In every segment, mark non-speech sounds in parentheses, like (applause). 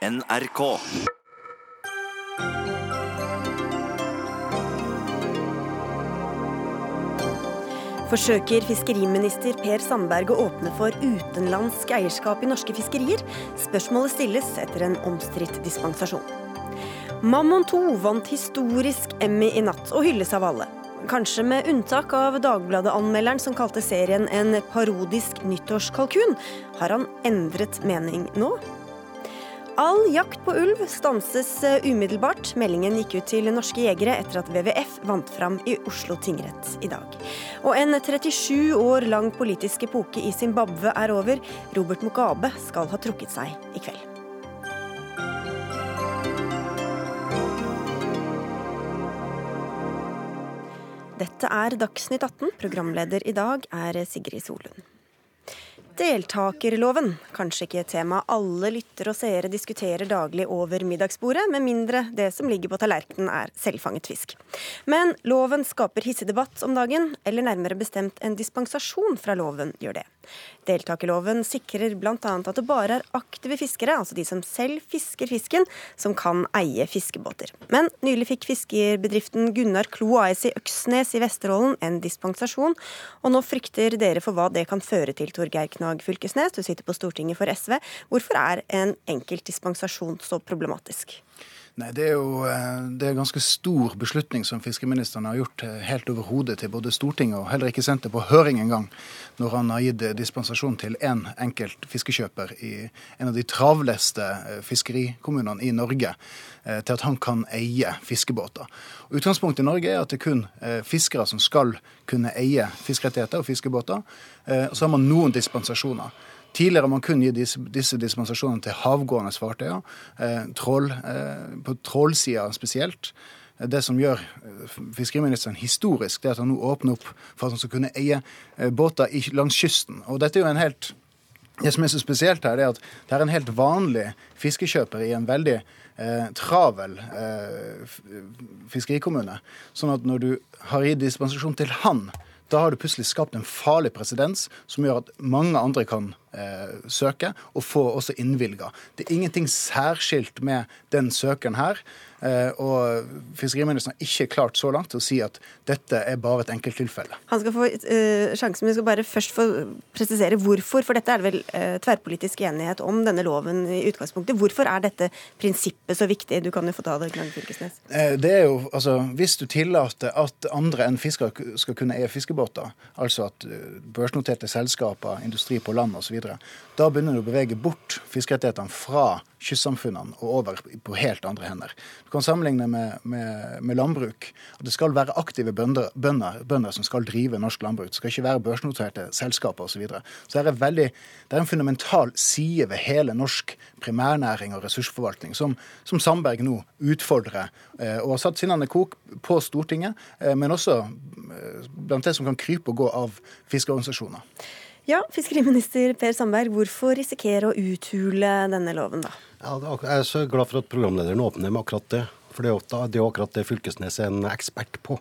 NRK. Forsøker fiskeriminister Per Sandberg å åpne for utenlandsk eierskap i norske fiskerier? Spørsmålet stilles etter en omstridt dispensasjon. Mammon 2 vant historisk Emmy i natt, og hylles av alle. Kanskje med unntak av Dagbladet-anmelderen som kalte serien en parodisk nyttårskalkun. Har han endret mening nå? All jakt på ulv stanses eh, umiddelbart. Meldingen gikk ut til norske jegere etter at WWF vant fram i Oslo tingrett i dag. Og en 37 år lang politisk epoke i Zimbabwe er over. Robert Mugabe skal ha trukket seg i kveld. Dette er Dagsnytt 18. Programleder i dag er Sigrid Solund. Deltakerloven. Kanskje ikke et tema alle lyttere og seere diskuterer daglig over middagsbordet, med mindre det som ligger på tallerkenen er selvfanget fisk. Men loven skaper hissig debatt om dagen, eller nærmere bestemt en dispensasjon fra loven gjør det. Deltakerloven sikrer bl.a. at det bare er aktive fiskere, altså de som selv fisker fisken, som kan eie fiskebåter. Men nylig fikk fiskerbedriften Gunnar Klo AS i Øksnes i Vesterålen en dispensasjon, og nå frykter dere for hva det kan føre til, Torgeir Knag Fylkesnes, du sitter på Stortinget for SV. Hvorfor er en enkelt dispensasjon så problematisk? Nei, Det er jo eh, det er en ganske stor beslutning som fiskeministeren har gjort eh, helt over hodet til både Stortinget og heller ikke sendt det på høring engang, når han har gitt eh, dispensasjon til én en enkelt fiskekjøper i en av de travleste fiskerikommunene i Norge, til at han kan eie fiskebåter. Utgangspunktet i Norge er at det er kun fiskere som skal kunne eie fiskerettigheter og fiskebåter. Og så har man noen dispensasjoner. Tidligere har man kun gitt disse, disse dispensasjonene til havgående fartøyer, eh, troll, eh, på trålsida spesielt. Det som gjør eh, fiskeriministeren historisk, det er at han nå åpner opp for at han skal kunne eie eh, båter langs kysten. Og dette er jo en helt det som er så spesielt her, er at det er en helt vanlig fiskekjøper i en veldig eh, travel eh, fiskerikommune. Sånn at når du har gitt dispensasjon til han, da har du plutselig skapt en farlig presedens som gjør at mange andre kan eh, søke, og få også innvilga. Det er ingenting særskilt med den søkeren her. Eh, og fiskeriministeren har ikke klart så langt å si at dette er bare et enkelttilfelle. Han skal få uh, sjansen, men vi skal bare først få presisere hvorfor. For dette er det vel uh, tverrpolitisk enighet om denne loven i utgangspunktet. Hvorfor er dette prinsippet så viktig? Du kan jo få ta det, Gnag Fylkesnes. Uh, det er jo, altså, Hvis du tillater at andre enn fiskere skal kunne eie fiskebåter, altså at børsnoterte selskaper, industri på land osv., da begynner du å bevege bort fiskerettighetene fra kystsamfunnene og over på helt andre hender. Du kan sammenligne med, med, med landbruk. Det skal være aktive bønder, bønder, bønder, som skal drive norsk landbruk. Det skal ikke være børsnoterte selskaper osv. Så, videre. så det er, det er en fundamental side ved hele norsk primærnæring og ressursforvaltning som, som Sandberg nå utfordrer, eh, og har satt sinnene kok på Stortinget, eh, men også eh, blant det som kan krype og gå av fiskeorganisasjoner. Ja, fiskeriminister Per Sandberg, hvorfor risikere å uthule denne loven, da? Ja, jeg er så glad for at programlederen åpner med akkurat det. For det er jo akkurat det Fylkesnes er en ekspert på.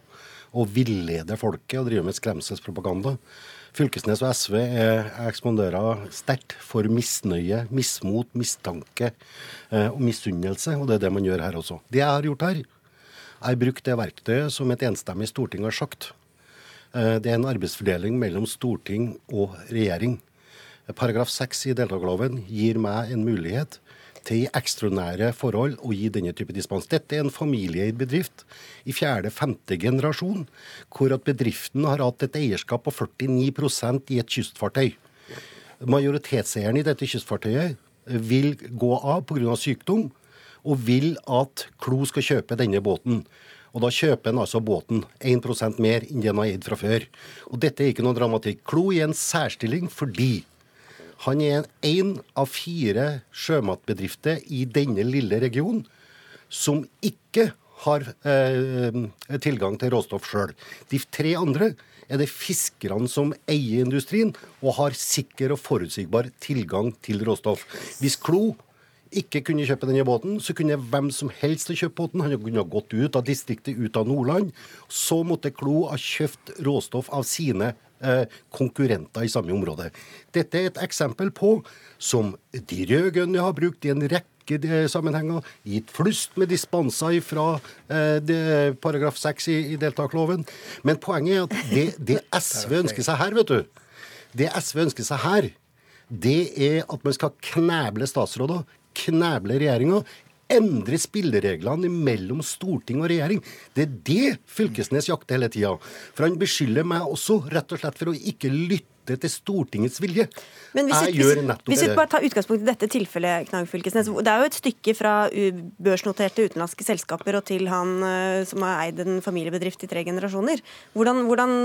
Å villede folket og drive med skremselspropaganda. Fylkesnes og SV er eksponderer sterkt for misnøye, mismot, mistanke eh, og misunnelse. Og det er det man gjør her også. Det jeg har gjort her, jeg har brukt det verktøyet som et enstemmig storting har sagt. Eh, det er en arbeidsfordeling mellom storting og regjering. Paragraf 6 i deltakerloven gir meg en mulighet til i ekstraordinære forhold å gi denne type dispens. Dette er en familieeid bedrift i fjerde-femte generasjon, hvor at bedriften har hatt et eierskap på 49% i et kystfartøy. Majoritetseieren i dette kystfartøyet vil gå av pga. sykdom, og vil at Klo skal kjøpe denne båten. Og da kjøper en altså båten 1 mer enn den har eid fra før. Og dette er ikke noe dramatikk. Klo er en særstilling fordi han er en av fire sjømatbedrifter i denne lille regionen som ikke har eh, tilgang til råstoff sjøl. De tre andre er det fiskerne som eier industrien og har sikker og forutsigbar tilgang til råstoff. Hvis Klo ikke kunne kjøpe denne båten, så kunne hvem som helst kjøpe båten. Han kunne gått ut av distriktet, ut av Nordland. Så måtte Klo ha kjøpt råstoff av sine eh, konkurrenter i samme område. Dette er et eksempel på som de rød-grønne har brukt i en rekke rekke eh, sammenhenger, gitt flust med dispenser fra eh, paragraf 6 i, i deltakerloven. Men poenget er at det, det (laughs) SV ønsker seg her, vet du, det SV ønsker seg her, det er at man skal kneble statsråder, kneble regjeringa, endre spillereglene mellom storting og regjering. Det er det Fylkesnes jakter hele tida. For han beskylder meg også rett og slett for å ikke lytte lytte til Stortingets vilje. Men hvis, jeg gjør nettopp hvis vi bare tar utgangspunkt i dette tilfellet, Knag Fylkesnes. Det er jo et stykke fra børsnoterte utenlandske selskaper og til han eh, som har eid en familiebedrift i tre generasjoner. Hvordan, hvordan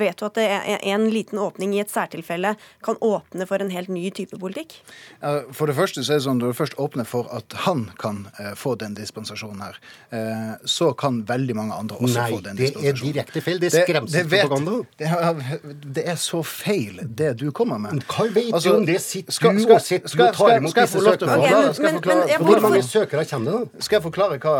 vet du at en liten åpning i et særtilfelle kan åpne for en helt ny type politikk? For det første så er det sånn, Når du først åpner for at han kan eh, få den dispensasjonen her, eh, så kan veldig mange andre også Nei, få den dispensasjonen. Nei, det er direkte feil. Det er skremselspropaganda. Det, det, det, er så feil feil, det du kommer med. Hva vet altså, du om det sitter skal, skal, skal, skal, tar imot disse søknadene? Hvor mange søkere kommer det, da? Skal jeg forklare hva,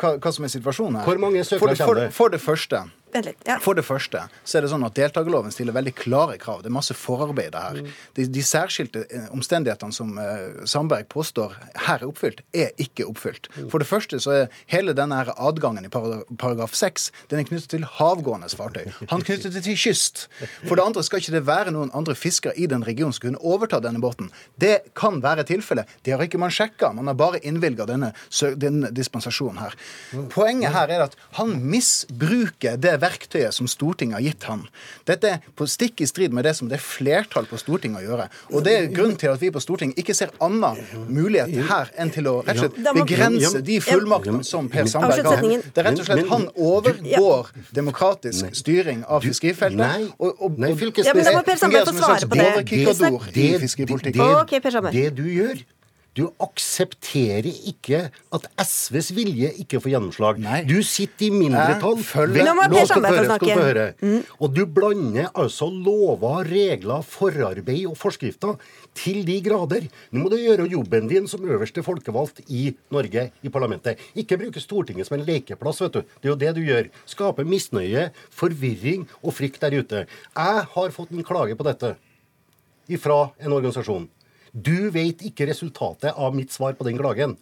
hva, hva som er situasjonen her? Hvor mange søkere kommer det? For det første ja. For det første så er det sånn at deltakerloven stiller veldig klare krav. Det er masse forarbeid her. Mm. De, de, særskilte eh, omstendighetene som uh, Sandberg påstår her er oppfylt, er ikke oppfylt. Mm. For det første så er hele denne her adgangen i paragraf 6 den er knyttet til havgående fartøy. Han knyttet det til kyst. For det andre skal ikke det være noen andre fiskere i den regionen som kunne overta denne båten. Det kan være tilfellet. Det har ikke man sjekka. Man har bare innvilga denne, denne dispensasjonen her. Mm. Poenget her er at han misbruker det verktøyet som Stortinget har gitt han. Dette er på stikk i strid med det som det er flertall på Stortinget å gjøre. Og det er grunnen til at vi på Stortinget ikke ser annen mulighet her enn til å rett og slett begrense de fullmaktene som Per Sandberg har. Det er rett og slett han overgår demokratisk styring av fiskerifeltet. Og, og, og, nei fylkesministeren ja, fungerer som en slags borrekikador i fiskeripolitikken. Det du gjør du aksepterer ikke at SVs vilje ikke får gjennomslag. Nei. Du sitter i mindretall. Nå må Per Sandberg få snakke. Mm. Og du blander altså lover, regler, forarbeid og forskrifter til de grader. Nå må du gjøre jobben din som øverste folkevalgt i Norge, i parlamentet. Ikke bruke Stortinget som en lekeplass, vet du. Det er jo det du gjør. Skape misnøye, forvirring og frykt der ute. Jeg har fått en klage på dette ifra en organisasjon. Du vet ikke resultatet av mitt svar på den klagen.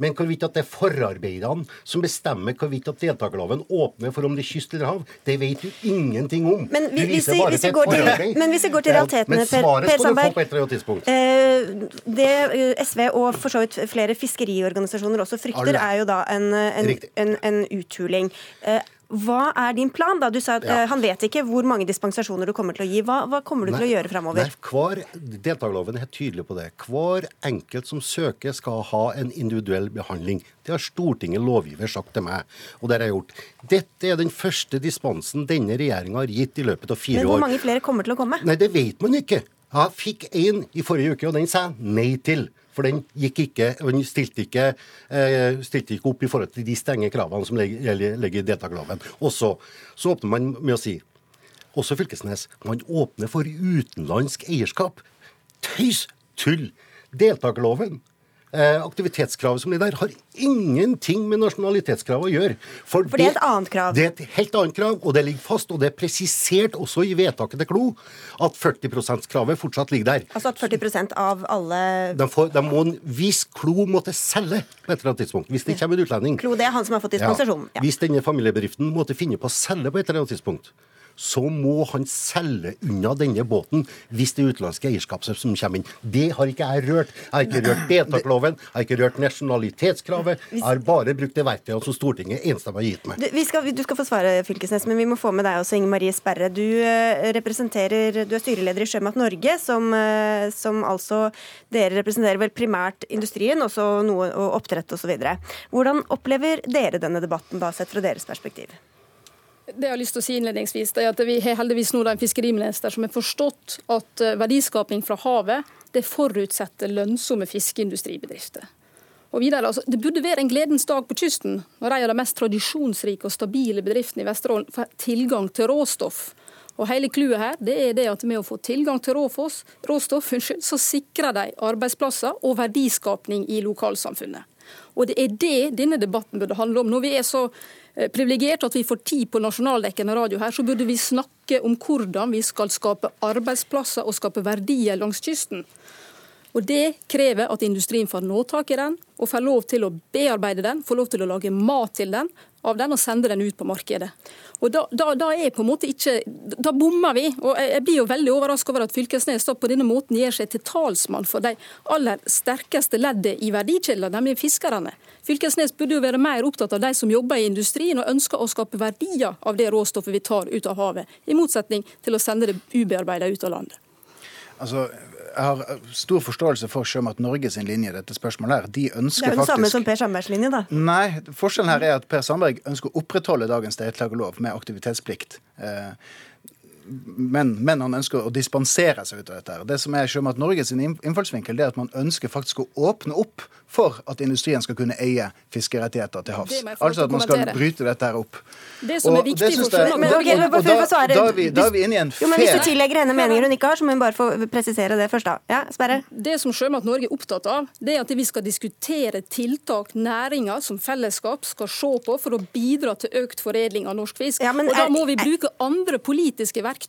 Men hvorvidt at det er forarbeidene som bestemmer hvorvidt at deltakerloven åpner for om det er kyst eller hav, det vet du ingenting om. Men, vi, hvis, vi, hvis til, men hvis vi går til realitetene, Per, per Sandberg eh, Det eh, SV og for så vidt flere fiskeriorganisasjoner også frykter, er jo da en, en, en, en uthuling. Eh, hva er din plan? da? Du sa at ja. uh, Han vet ikke hvor mange dispensasjoner du kommer til å gi. Hva, hva kommer du nei, til å gjøre framover? Hver, deltakerloven er helt tydelig på det. Hver enkelt som søker, skal ha en individuell behandling. Det har Stortinget lovgiver sagt til meg, og det har jeg gjort. Dette er den første dispensen denne regjeringa har gitt i løpet av fire år. Men hvor mange flere kommer til å komme? Nei, Det vet man ikke. Jeg fikk én i forrige uke, og den sa jeg nei til. For den gikk ikke, den stilte ikke, eh, stilte ikke opp i forhold til de strenge kravene som ligger i deltakerloven. Og så, åpner man med å si, også Fylkesnes, man åpner for utenlandsk eierskap. Tøys! Tull! Deltakerloven aktivitetskravet som ligger der, har ingenting med nasjonalitetskravet å gjøre. For, for det, det, er et annet krav? Det er et helt annet krav, og det ligger fast. Og det er presisert også i vedtaket til Klo at 40 %-kravet fortsatt ligger der. Altså at 40% av alle de, får, de må, Hvis Klo måtte selge på et eller annet tidspunkt, hvis det kommer en utlending Klo, det er han som har fått dispensasjon. Ja, hvis denne familiebedriften måtte finne på å selge på et eller annet tidspunkt, så må han selge unna denne båten hvis det utenlandske eierskapet som kommer inn. Det har ikke jeg rørt. Jeg har ikke rørt deltakerloven, jeg har ikke rørt nasjonalitetskravet. Jeg har bare brukt det verktøyet som Stortinget enstemmig har gitt meg. Du skal, du skal, få svare, Fylkesnes, men vi må få med deg også, Inger Marie Sperre. Du eh, representerer, du er styreleder i Sjømat Norge, som, eh, som altså Dere representerer vel primært industrien, også noe og oppdrett osv. Hvordan opplever dere denne debatten, da, sett fra deres perspektiv? Det jeg har lyst til å si innledningsvis, er at Vi har heldigvis nå en fiskeriminister som har forstått at verdiskapning verdiskaping fra havet det forutsetter lønnsomme fiskeindustribedrifter. Og videre, altså, Det burde være en gledens dag på kysten når en av de mest tradisjonsrike og stabile bedriftene i Vesterålen får tilgang til råstoff. Og hele clouet her det er det at med å få tilgang til råfoss, råstoff, unnskyld, så sikrer de arbeidsplasser og verdiskapning i lokalsamfunnet. Og Det er det denne debatten burde handle om. Når vi er så Eh, privilegert at vi får tid på nasjonaldekkende radio her, så burde vi snakke om hvordan vi skal skape arbeidsplasser og skape verdier langs kysten. Og Det krever at industrien får nå tak i den, og får lov til å bearbeide den, får lov til å lage mat til den, av den og sende den ut på markedet. Og Da, da, da er på en måte ikke, da bommer vi. og Jeg blir jo veldig overrasket over at Fylkesnes da på denne måten gjør seg til talsmann for de aller sterkeste leddet i verdikjeden, nemlig fiskerne. Fylkesnes burde jo være mer opptatt av de som jobber i industrien og ønsker å skape verdier av det råstoffet vi tar ut av havet, i motsetning til å sende det ubearbeida ut av landet. Altså, jeg har stor forståelse for Sjømat Norge sin linje i dette spørsmålet. her. De ønsker faktisk... Det er jo den faktisk... samme som Per Sandbergs linje, da. Nei, forskjellen her er at Per Sandberg ønsker å opprettholde dagens deltakerlov med aktivitetsplikt. Eh, men, men, han ønsker å dispensere seg ut av dette. her. Det som er Sjømat Norges sin innfallsvinkel, det er at man ønsker faktisk å åpne opp for at industrien skal kunne eie fiskerettigheter til havs. Altså at man skal bryte dette her opp. Det som er viktig for Sjømat Norge da, da, er vi, da er vi inne i en fair Men Hvis du tillegger henne meninger hun ikke har, så må hun bare få presisere det først. da. Ja, Sperre? Det som Sjømat Norge er opptatt av, det er at vi skal diskutere tiltak næringa som fellesskap skal se på for å bidra til økt foredling av norsk fisk. Ja, og Da må vi bruke andre politiske verktøy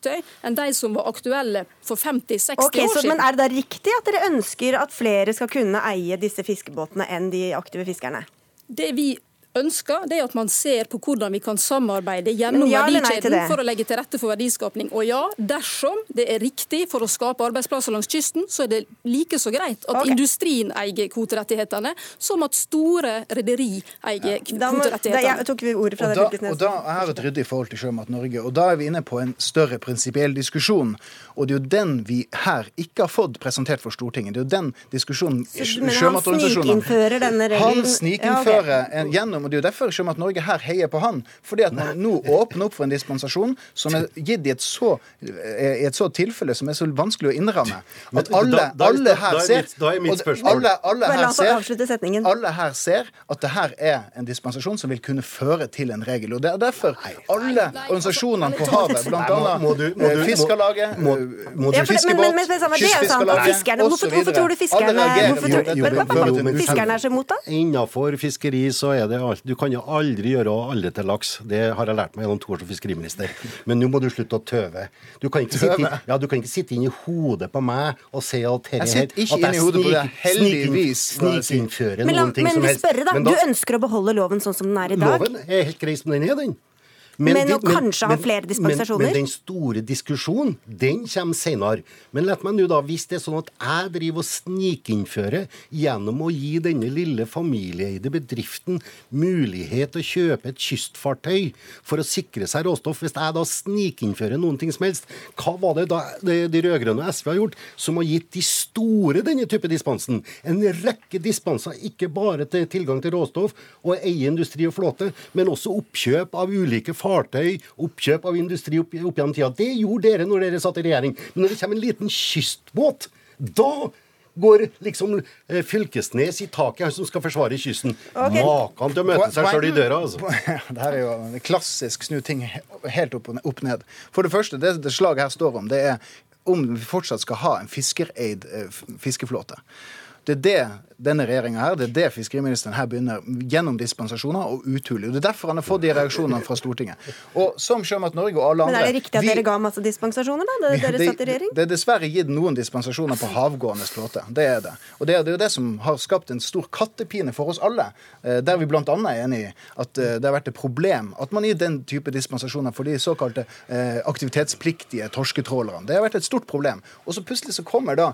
enn de som var aktuelle for 50-60 okay, år siden. Men er det da riktig at dere ønsker at flere skal kunne eie disse fiskebåtene enn de aktive fiskerne? Det vi ønsker, det er at man ser på hvordan vi kan samarbeide gjennom ja verdikjeden for å legge til rette for verdiskapning. Og ja, dersom det er riktig for å skape arbeidsplasser langs kysten, så er det like så greit at okay. industrien eier kvoterettighetene, som at store rederi eier ja. kvoterettighetene. Da, tok vi ordet fra og da, og da er et ryddig forhold til Sjømat Norge. Og da er vi inne på en større prinsipiell diskusjon. Og det er jo den vi her ikke har fått presentert for Stortinget. Det er jo den diskusjonen sjømatorganisasjonene Han snikinnfører ja, okay. gjennom og Det er jo derfor Sjømat Norge her heier på han. Fordi at man nå åpner opp for en dispensasjon som er gitt i et så, i et så tilfelle som er så vanskelig å innramme. At alle, alle her ser alle, alle, her ser, alle her ser at det her er en dispensasjon som vil kunne føre til en regel. Og Det er derfor alle organisasjonene på havet, bl.a. Fiskerlaget, Fiskebåt, Kystfiskarlaget osv. Hvorfor tror du fiskerne, fiskerne er så imot det? Innenfor fiskeri så er det alt. Du kan jo aldri gjøre alle til laks. Det har jeg lært meg gjennom to år som fiskeriminister. Men nå må du slutte å tøve. Du kan ikke, sitte, ja, du kan ikke sitte inn i hodet på meg og si at dette Jeg sitter ikke inn i hodet på det, heldigvis. Snikinnføre noen ting men, som helst. Spørre, da. Du ønsker å beholde loven sånn som den er i dag? Loven er helt grei som den er, den. Men, men å kanskje ha flere dispensasjoner? Men, men, den store diskusjonen, den kommer senere. Men la meg nå da, hvis det er sånn at jeg driver og snikinnfører gjennom å gi denne lille familieeide bedriften mulighet til å kjøpe et kystfartøy for å sikre seg råstoff, hvis jeg da snikinnfører noen ting som helst, hva var det da de, de rød-grønne og SV har gjort som har gitt de store denne type dispensen? En rekke dispenser, ikke bare til tilgang til råstoff og eie industri og flåte, men også oppkjøp av ulike fartøy, oppkjøp av industri opp, opp gjennom tida. Det gjorde dere når dere satt i regjering. Men når det kommer en liten kystbåt, da går liksom eh, Fylkesnes i taket, han som skal forsvare kysten. Okay. Maken til å møte seg sjøl i døra, altså. (laughs) Det her er jo en klassisk snu ting helt opp, opp ned. For det første, det det slaget her står om, det er om vi fortsatt skal ha en fiskereid eh, fiskeflåte. Det er det denne regjeringa her, det er det fiskeriministeren her begynner gjennom dispensasjoner og uthule. Det er derfor han har fått de reaksjonene fra Stortinget. Og som Sjømat Norge og alle andre Men er det riktig at vi, dere ga masse dispensasjoner, da? Da dere satt i regjering? Det er dessverre gitt noen dispensasjoner på havgående flåte. Det er det. Og det er, det jo det som har skapt en stor kattepine for oss alle, eh, der vi bl.a. er enig i at eh, det har vært et problem at man gir den type dispensasjoner for de såkalte eh, aktivitetspliktige torsketrålerne. Det har vært et stort problem. Og så plutselig så kommer da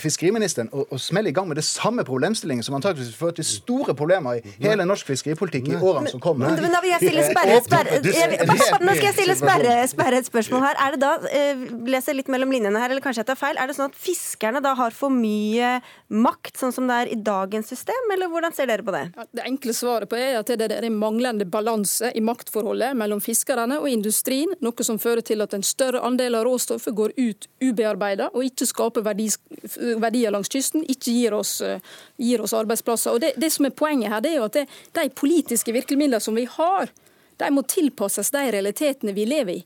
fiskeriministeren og, og smeller i gang med det samme problemstillingen som antakeligvis vil føre til store problemer i hele norsk fiskeripolitikk i årene som kommer. Men, men da vil jeg stille sperre, sperre, jeg, Nå skal jeg stille sperre, sperre et spørsmål her. Er det da, eh, leser litt mellom linjene her, eller kanskje jeg tar feil, er det sånn at fiskerne da har for mye makt, sånn som det er i dagens system, eller hvordan ser dere på det? Ja, det enkle svaret på er at det er en manglende balanse i maktforholdet mellom fiskerne og industrien, noe som fører til at en større andel av råstoffet går ut ubearbeida og ikke skaper verdier langs kysten, ikke gir oss, eh, gir oss arbeidsplasser. Og det, det, som er Poenget her, det er jo at det, de politiske virkemidlene som vi har, de må tilpasses de realitetene vi lever i.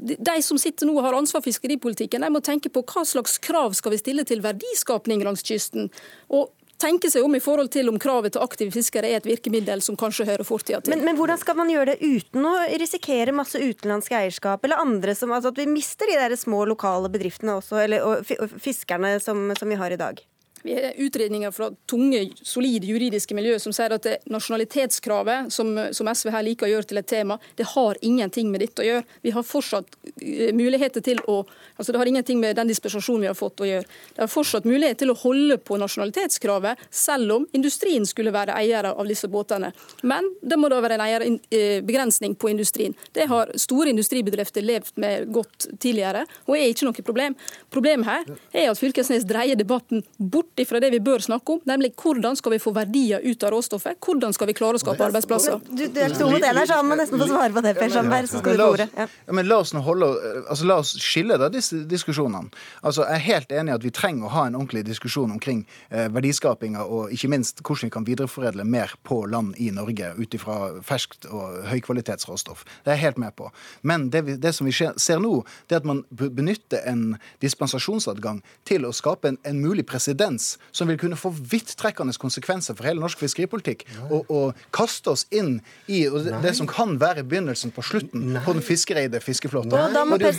De som sitter nå og har ansvar for fiskeripolitikken, de må tenke på hva slags krav skal vi stille til verdiskapning langs kysten. Og tenke seg om i forhold til om kravet til aktive fiskere er et virkemiddel som kanskje hører fortida til. Men, men, hvordan skal man gjøre det uten å risikere masse utenlandsk eierskap, eller andre som altså At vi mister de der små lokale bedriftene også, eller og fiskerne som, som vi har i dag? Vi har utredninger fra tunge, solide juridiske miljø som sier at det nasjonalitetskravet, som, som, SV her liker å gjøre til et tema, det har ingenting med dette å gjøre. Vi har fortsatt eh, muligheter til å altså Det har ingenting med den dispensasjonen vi har fått å gjøre. Det har fortsatt mulighet til å holde på nasjonalitetskravet, selv om industrien skulle være eiere av disse båtene. Men det må da være en eierbegrensning på industrien. Det har store industribedrifter levd med godt tidligere, og er ikke noe problem. Problemet her er at Fylkesnes dreier debatten bort bort ifra det vi bør snakke om, nemlig hvordan skal vi få verdier ut av råstoffet? Hvordan skal vi klare å skape arbeidsplasser? Du, du er to mot én her, så han må nesten få svare på det, Per Sandberg. Så skal du få ordet. Ja. men la oss, holde, altså, la oss skille da disse diskusjonene. Altså, jeg er helt enig i at vi trenger å ha en ordentlig diskusjon omkring eh, verdiskapinga og ikke minst hvordan vi kan videreforedle mer på land i Norge ut ifra ferskt og høykvalitetsråstoff. Det er jeg helt med på. Men det, vi, det som vi ser nå, det er at man benytter en dispensasjonsadgang til å skape en, en mulig presedens som vil kunne få vidtrekkende konsekvenser for hele norsk fiskeripolitikk, og, og, kaste oss inn i det, det, som kan være begynnelsen på slutten Nei. på den fiskereide fiskeflåten. Og da må det,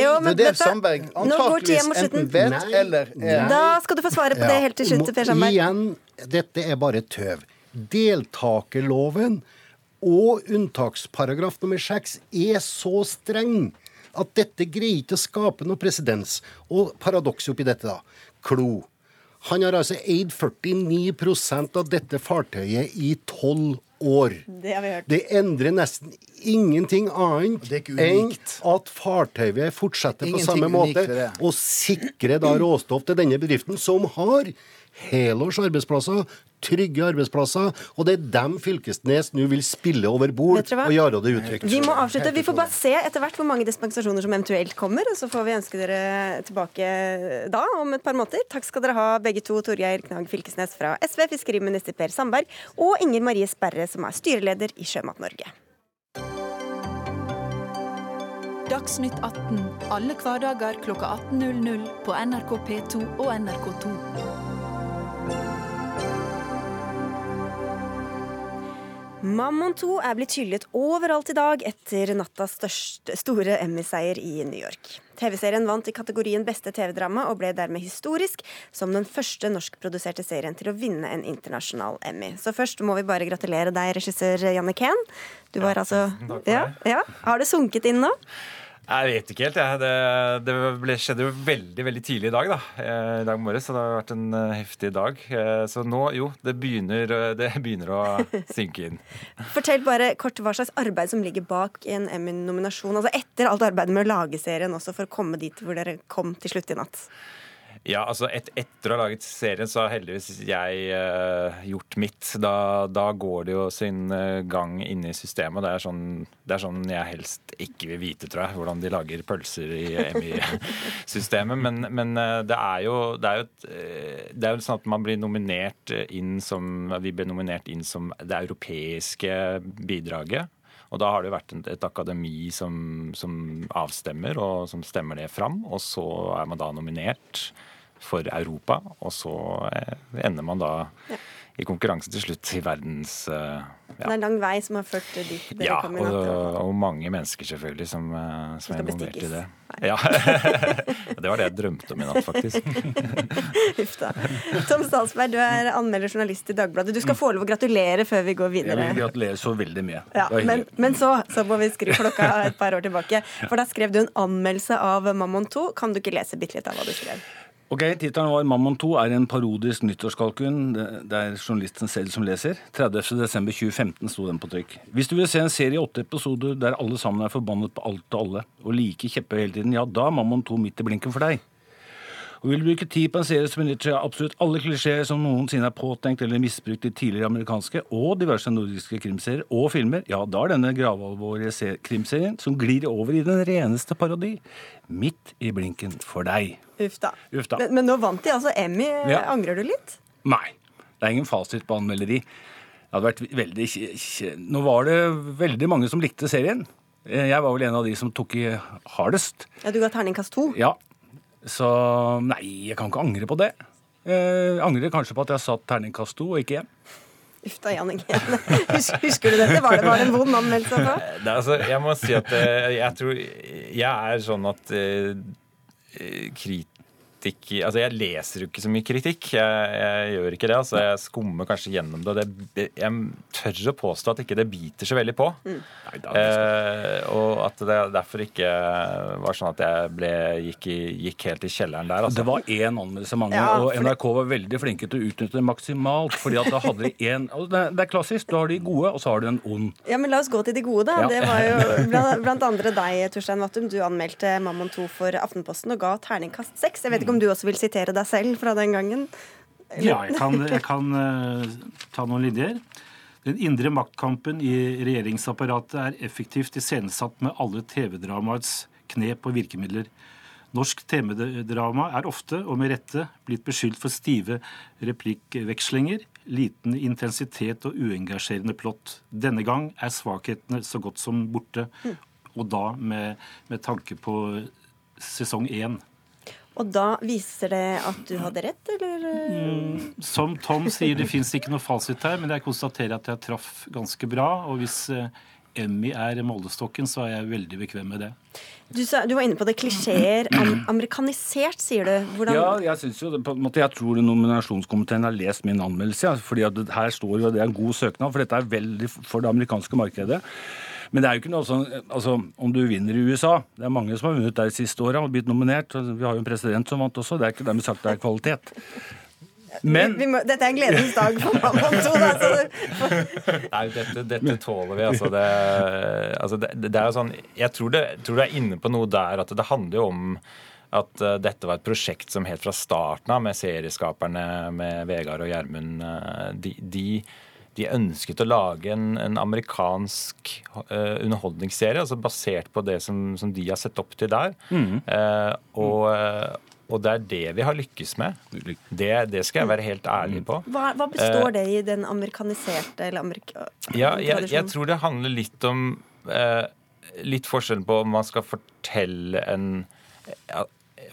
jo, Det er det Sandberg antakeligvis enten vet Nei. eller er Da skal du få svare på det helt til slutt, Per Sandberg. Igjen, dette er bare tøv. Deltakerloven og unntaksparagraf nummer seks er så streng at dette greier ikke å skape noe presedens. Og paradokset oppi dette, da. Klo. Han har altså eid 49% av dette fartøyet i tolv år. Det har vi hørt. Det endrer nesten ingenting annet enn at fartøyet fortsetter på samme måte og sikrer da råstoff til denne bedriften, som har helårs arbeidsplasser, trygge arbeidsplasser, og det er dem Fylkesnes nå vil spille over bord og gjøre det utrygt. Vi må avslutte. Vi får bare se etter hvert hvor mange dispensasjoner som eventuelt kommer, og så får vi ønske dere tilbake da om et par måneder. Takk skal dere ha begge to, Torgeir Knag Fylkesnes fra SV, fiskeriminister Per Sandberg, og Inger Marie Sperre, som er styreleder i Sjømat Norge. Dagsnytt 18 alle hverdager kl 18.00 på NRK P2 og NRK2. Mammon 2 er blitt hyllet overalt i dag etter nattas største, store Emmy-seier i New York. TV-serien vant i kategorien beste TV-drama og ble dermed historisk som den første norskproduserte serien til å vinne en internasjonal Emmy. Så først må vi bare gratulere deg, regissør Janne Ken. Du var ja, altså ja, ja. Har det sunket inn nå? Jeg vet ikke helt. jeg. Det, det skjedde jo veldig veldig tidlig i dag. da, eh, i dag morges, så Det har vært en eh, heftig dag. Eh, så nå, jo, det begynner, det begynner å (laughs) synke inn. Fortell bare kort hva slags arbeid som ligger bak en Emmy-nominasjon. Altså etter alt arbeidet med å lage serien også, for å komme dit hvor dere kom til slutt i natt. Ja, altså et, Etter å ha laget serien, så har heldigvis jeg uh, gjort mitt. Da, da, går det jo sin uh, gang inne i systemet. Det er, sånn, det er sånn jeg helst ikke vil vite, tror jeg, hvordan de lager pølser i MI-systemet. Men, men uh, det er jo det er jo, et, det er jo sånn at man blir nominert inn som Vi ble nominert inn som det europeiske bidraget. Og da har det vært et akademi som, som avstemmer, og som stemmer det fram. Og så er man da nominert for Europa, og så eh, ender man da ja. i konkurranse til slutt i verdens uh, ja. Det er en lang vei som har ført dit dere ja, kom i natt? Ja, og, og, mange mennesker selvfølgelig som, uh, som er involvert i det. Ja. (laughs) det var det jeg drømte om i natt, faktisk. (laughs) Huff da. Tom Statsberg, du er anmelder journalist i Dagbladet. Du skal få lov å gratulere før vi går videre. Jeg vil gratulere så veldig mye. Ja, men, men så, så, må vi skru klokka (laughs) et par år tilbake. For da skrev du en anmeldelse av Mammon 2. Kan du ikke lese bitte litt av hva du skrev? Ok, Tittelen var 'Mammon 2' er en parodisk nyttårskalkun. Det er journalisten selv som leser. 30.12.2015 sto den på trykk. Hvis du vil se en serie i åtte episoder der alle sammen er forbannet på alt og alle, og like kjeppe hele tiden, ja, da er Mammon 2 midt i blinken for deg. Og vil bruke tid på en serie som benytter seg av absolutt alle klisjeer som noensinne er påtenkt eller misbrukt i tidligere amerikanske og diverse nordiske krimserier og filmer, ja, da er denne gravalvorlige krimserien, som glir over i den reneste parodi, midt i blinken for deg. Uff da. Uff da. Men, men, nå vant de altså Emmy. Ja. Angrer du litt? Nei. Det er ingen fasit på anmelderi. Det hadde vært veldig Nå var det veldig mange som likte serien. Eh, jeg var vel en av de som tok i hardest. Ja, Du ga terningkast to? Ja. Så nei, jeg kan ikke angre på det. Jeg angrer kanskje på at jeg satt terningkast to og ikke én. Uff da, Jan Inge. (laughs) Husker du dette? Var det bare en vond anmeldelse Det. Altså, jeg må si at eh, jeg tror Jeg er sånn at Eh, kritikere kritikk Altså, jeg leser jo ikke så mye kritikk. Jeg, jeg gjør ikke det. altså Jeg skummer kanskje gjennom det. det jeg tør å påstå at ikke det biter så veldig på. Mm. Eh, og at det derfor ikke var sånn at jeg ble, gikk, i, gikk helt i kjelleren der. Altså. Det var én anmeldelse mange, ja, og NRK var veldig flinke til å utnytte det maksimalt. fordi at da hadde de en, (laughs) det, er klassisk. Du har de gode, og så har du en ond. Ja, men La oss gå til de gode, da. Ja. Det var jo (laughs) blant, blant andre deg, Torstein Vattum. Du anmeldte Mammon 2 for Aftenposten og ga terningkast seks. Jeg vet ikke om du også vil sitere deg selv fra den gangen? Ja, jeg kan, jeg kan uh, ta noen linjer. Den indre maktkampen i regjeringsapparatet er effektivt iscenesatt med alle TV-dramaets knep og virkemidler. Norsk TV-drama er ofte, og med rette, blitt beskyldt for stive replikkvekslinger, liten intensitet og uengasjerende plott. Denne gang er svakhetene så godt som borte, og da med, med tanke på sesong én. Og da viser det at du hadde rett, eller? Mm, som Tom sier, det fins ikke noe fasit her, men jeg konstaterer at jeg traff ganske bra. Og hvis eh, Emmy er målestokken, så er jeg veldig bekvem med det. Du, sa, du var inne på det. Klisjeer. (clears throat) Am amerikanisert, sier du. Hvordan Ja, jeg synes jo, på en måte, jeg tror nominasjonskomiteen har lest min anmeldelse. Ja, fordi at her står jo det er en god søknad, for dette er veldig for det amerikanske markedet. Men det er jo ikke noe sånn altså, Om du vinner i USA Det er mange som har vunnet der de siste åra og blitt nominert. Vi har jo en president som vant også. Det er ikke dermed sagt det er kvalitet. Men vi, vi må, Dette er en gledens dag for mammaen to. Altså. Nei, dette, dette, tåler vi. Altså, det, altså det, det, er jo sånn Jeg tror det, tror det er inne på noe der at det handler jo om at uh, dette var et prosjekt som helt fra starten av, med serieskaperne med Vegard og Gjermund, uh, de, de de ønsket å lage en, en amerikansk uh, underholdningsserie, altså basert på det som, som, de har sett opp til der. Mm. Uh, og, uh, og, det er det vi har lykkes med. Det, det skal jeg være helt ærlig på. Hva, hva består det i den amerikaniserte eller amerika ja, jeg, jeg, tror det handler litt om Litt forskjellen på om man skal fortelle en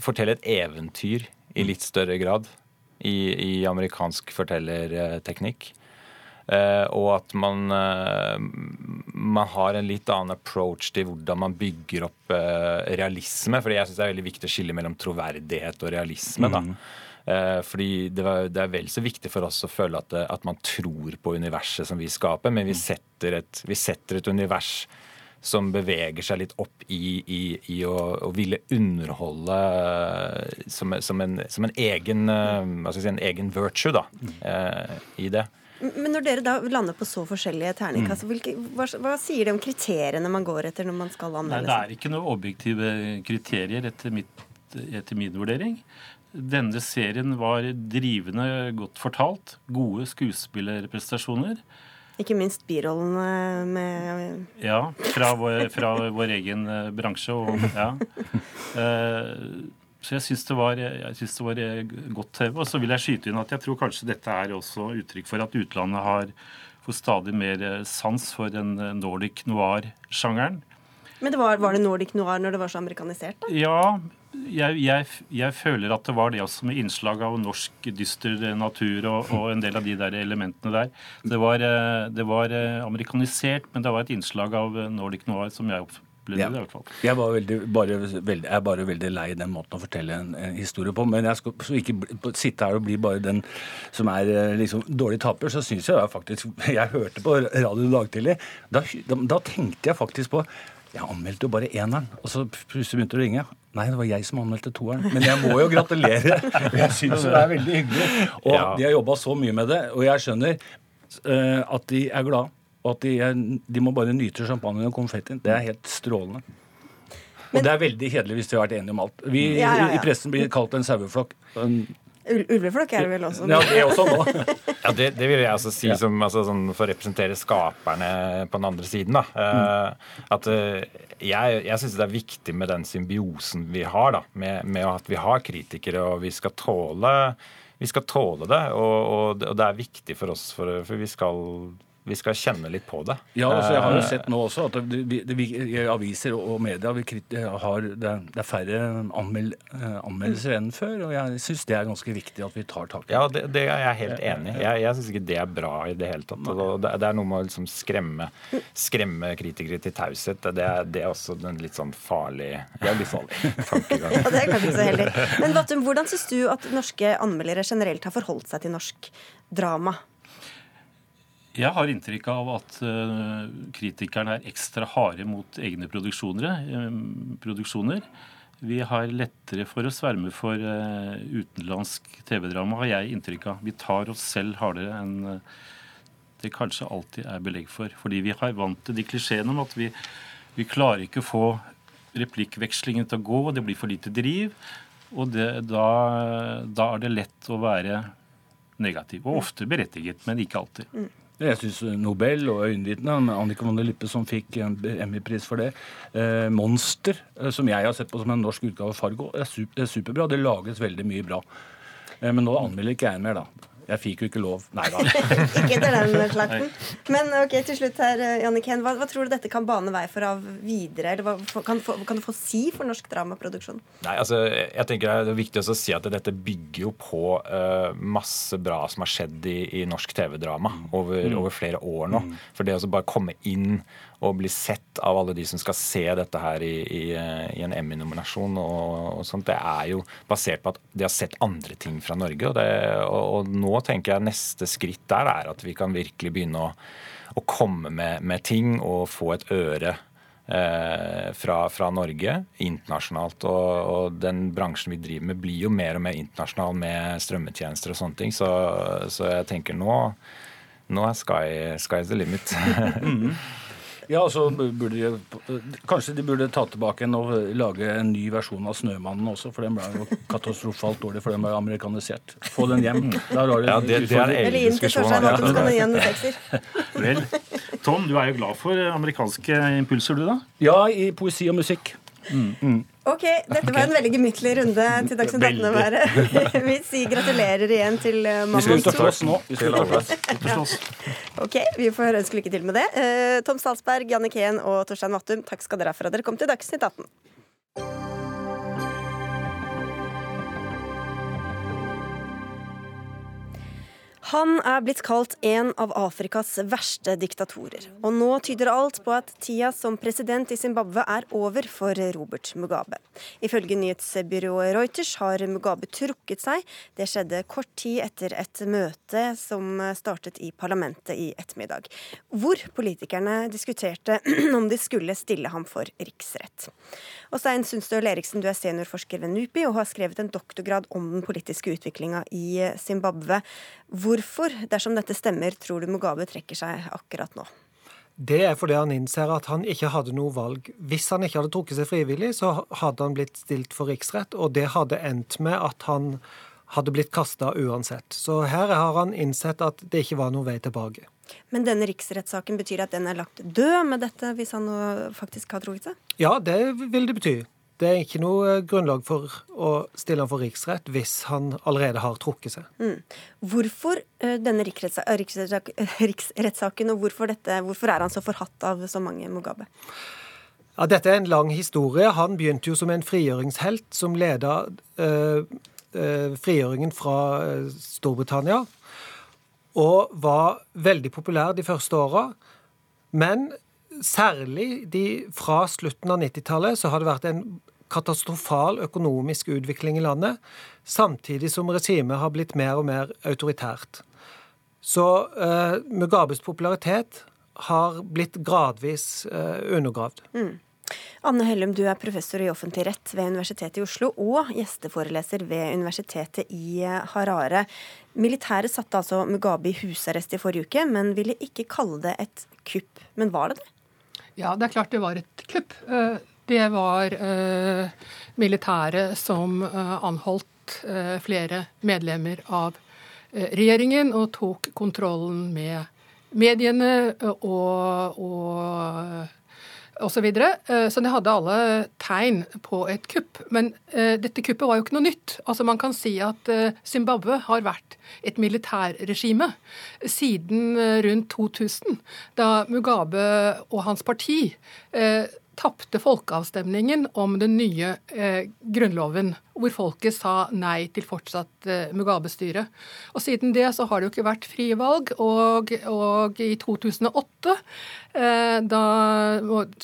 Fortelle et eventyr i litt større grad i, i amerikansk fortellerteknikk. Uh, og at man, uh, man, har en litt annen approach til hvordan man bygger opp uh, realisme. fordi jeg syns det er veldig viktig å skille mellom troverdighet og realisme. Mm. fordi det, var, det, er vel så viktig for oss å føle at, at, man tror på universet som vi skaper, men vi mm. setter et, vi setter et univers som beveger seg litt opp i, i, i å, å, ville underholde som, som, en, som en, egen, si, en egen virtue da, mm. i det. Men når dere da lander på så forskjellige terningkast, mm. hva, hva, sier det om kriteriene man går etter når man skal anmelde? Nei, Det er ikke noen objektive kriterier etter, mitt, etter min vurdering. Denne serien var drivende godt fortalt. Gode skuespillerprestasjoner. Ikke minst birollene med Ja, fra vår, fra vår egen eh, bransje. Og, ja. (laughs) Så jeg syns det, det, var eh, godt TV. Og så vil jeg skyte inn at jeg tror kanskje dette er også uttrykk for at utlandet har fått stadig mer eh, sans for den eh, nordic noir-sjangeren. Men det var, var, det nordic noir når det var så amerikanisert? da? Ja, jeg, jeg, jeg, føler at det var det også med innslag av norsk dyster natur og, og en del av de der elementene der. Det var, det var amerikanisert, men det var et innslag av nordic noir som jeg ble det, ja. i hvert fall. Jeg, var veldig, bare, veldig, er bare veldig lei den måten å fortelle en, en historie på. Men jeg skal ikke sitte her og bli bare den som er eh, liksom, dårlig taper, så syns jeg faktisk (laughs) Jeg hørte på radio i dag tidlig. Da, da, da tenkte jeg faktisk på jeg anmeldte jo bare eneren, og så plutselig begynte det å ringe. Nei, det var jeg som anmeldte toeren. Men jeg må jo gratulere. (laughs) Jeg syns det er veldig hyggelig. Og ja. de har jobba så mye med det. Og jeg skjønner uh, at de er glad og at de, de må bare nyte champagne og konfetti. Det er helt strålende. Men, og det er veldig kjedelig hvis de har vært enige om alt. Vi ja, ja, ja. i pressen blir kalt en saueflokk. Ulveflokk er det vel også? Ja, det er også nå. (laughs) ja, det, det, vil jeg altså si som, altså, sånn, for å representere skaperne på den andre siden. Da. Mm. at uh, jeg, jeg syns det er viktig med den symbiosen vi har, da, med, med, at vi har kritikere, og vi skal tåle, vi skal tåle det. Og, og, og det er viktig for oss, for, for vi skal Vi skal kjenne litt på det. Ja, altså, jeg har jo Eh, sett nå også at det, vi- det, vi- i aviser og media vi krit- har, det, er- det er færre anmeld, eh, anmeldelser enn før, og jeg syns det er ganske viktig at vi tar tak i det. Ja, det, det er jeg helt enig i. Jeg, jeg syns ikke det er bra i det hele tatt. Og det, det er noe med å liksom skremme, skremme kritikere til taushet. Det, er- det er også en litt sånn farlig, det er litt farlig (laughs) tankegang. Ja, det er kanskje ikke så heldig. Men Vattum, hvordan syns du at norske anmeldere generelt har forholdt seg til norsk drama? Jeg har inntrykk av at eh, kritikerne er ekstra harde mot egne produksjoner. eh. Vi har lettere for å sverme for eh, utenlandsk TV-drama, har jeg inntrykk av. Vi tar oss selv hardere enn det kanskje alltid er belegg for. Fordi vi har vant til de klisjeene om at vi, vi klarer ikke å få replikkvekslingen til å gå, det blir for lite driv. Og det, da, da er det lett å være negativ. Og ofte berettiget, men ikke alltid. Jeg syns Nobel og Øyenvitne, Annika von der Lippe som fikk en Emmy-pris for det, eh, Monster, eh, som jeg har sett på som en norsk utgave av Fargo, er, super, er superbra. Det lages veldig mye bra. Eh, men nå anmelder ikke jeg mer, da. Jeg fikk jo ikke lov. Nei da. (laughs) Ikke etter den (laughs) slakten. Men ok, til slutt her, Janniken, hva, hva tror du dette kan bane vei for av videre? Eller hva kan, du kan det få si for norsk dramaproduksjon? Nei, altså, jeg tenker Det er viktig også å si at dette bygger jo på uh, masse bra som har skjedd i, i norsk TV-drama over, over flere år nå. For det å bare komme inn og bli sett av alle de som skal se dette her i, i, eh, i en Emmy-nominasjon, og, og sånt, det er jo basert på at de har sett andre ting fra Norge. Og, det, og, og nå tenker jeg neste skritt der er at vi kan virkelig begynne å, å komme med, med ting og få et øre eh, fra, fra Norge internasjonalt. Og, den bransjen vi driver med, blir jo mer og mer internasjonal med strømmetjenester og sånne ting. Så, så jeg tenker nå nå er sky, sky's the limit. (laughs) Ja, altså burde de, Kanskje de burde ta tilbake en og lage en ny versjon av 'Snømannen' også, for den ble jo katastrofalt dårlig, for den ble amerikanisert. Få den hjem. Der har du Ja, det- det er en Eller inn til diskusjon, Torstein ja. Så kan du gi en sekser. (laughs) Vel, Tom, du er jo glad for amerikanske impulser, du da? Ja, i poesi og musikk. Ok, dette var en veldig gemyttlig runde til Dagsnytt 18 å være. (laughs) Vi sier gratulerer igjen til Mamma. Vi skal ut og 2. slåss nå. Vi skal ut og slåss. Ut og slåss. (laughs) Ok, Vi får ønske lykke til med det. Eh, Tom Salsberg, Janne Keen og Torstein Vattum, takk skal dere ha for at dere kom til Dagsnytt 18. Han er blitt kalt en av Afrikas verste diktatorer. Og nå tyder alt på at tida som president i Zimbabwe er over for Robert Mugabe. Ifølge nyhetsbyrået Reuters har Mugabe trukket seg. Det skjedde kort tid etter et møte som startet i parlamentet i ettermiddag, hvor politikerne diskuterte (clears throat) om de skulle stille ham for riksrett. Og Stein Sundstøl Eriksen, du er seniorforsker ved NUPI og har skrevet en doktorgrad om den politiske utviklinga i Zimbabwe. Hvorfor, dersom dette stemmer, tror du Mugabe trekker seg akkurat nå? Det er fordi han innser at han ikke hadde noe valg. Hvis han ikke hadde trukket seg frivillig, så hadde han blitt stilt for riksrett, og det hadde endt med at han hadde blitt kasta uansett. Så her har han innsett at det ikke var noen vei tilbake. Men denne riksrettssaken betyr at den er lagt død med dette, hvis han nå faktisk har trukket seg? Ja, det vil det bety. Det er ikke noe grunnlag for å stille han for riksrett hvis han allerede har trukket seg. Mm. Hvorfor eh, denne riksrettssak- (laughs) riksrettssaken, og hvorfor, dette, hvorfor er han så forhatt av så mange Mugabe? Ja, dette er en lang historie. Han begynte jo som en frigjøringshelt som leda eh, eh, frigjøringen fra eh, Storbritannia. Og var veldig populær de første åra. Men særlig de, fra slutten av 90-tallet så har det vært en katastrofal økonomisk utvikling i landet, samtidig som regimet har blitt mer og mer autoritært. Så eh, Mugabes popularitet har blitt gradvis eh, undergravd. Anne Hellum, du er professor i offentlig rett ved Universitetet i Oslo og gjesteforeleser ved Universitetet i Harare. Militæret satte altså Mugabe i husarrest i forrige uke, men ville ikke kalle det et kupp. Men var det det? Ja, det er klart det var et kupp. Eh, Det var eh, militæret som eh, anholdt eh, flere medlemmer av eh, regjeringen og tok kontrollen med mediene og, og, og. Så, videre. Eh, så det hadde alle tegn på et kupp. Men uh, dette kuppet var jo ikke noe nytt. Altså Man kan si at Zimbabwe uh, har vært et militærregime siden rundt 2000, da Mugabe og hans parti uh, tapte folkeavstemningen om den nye eh, grunnloven, hvor folket sa nei til fortsatt eh, Mugabe-styre. Og Siden det så har det jo ikke vært frivalg. og, og i 2008, eh, da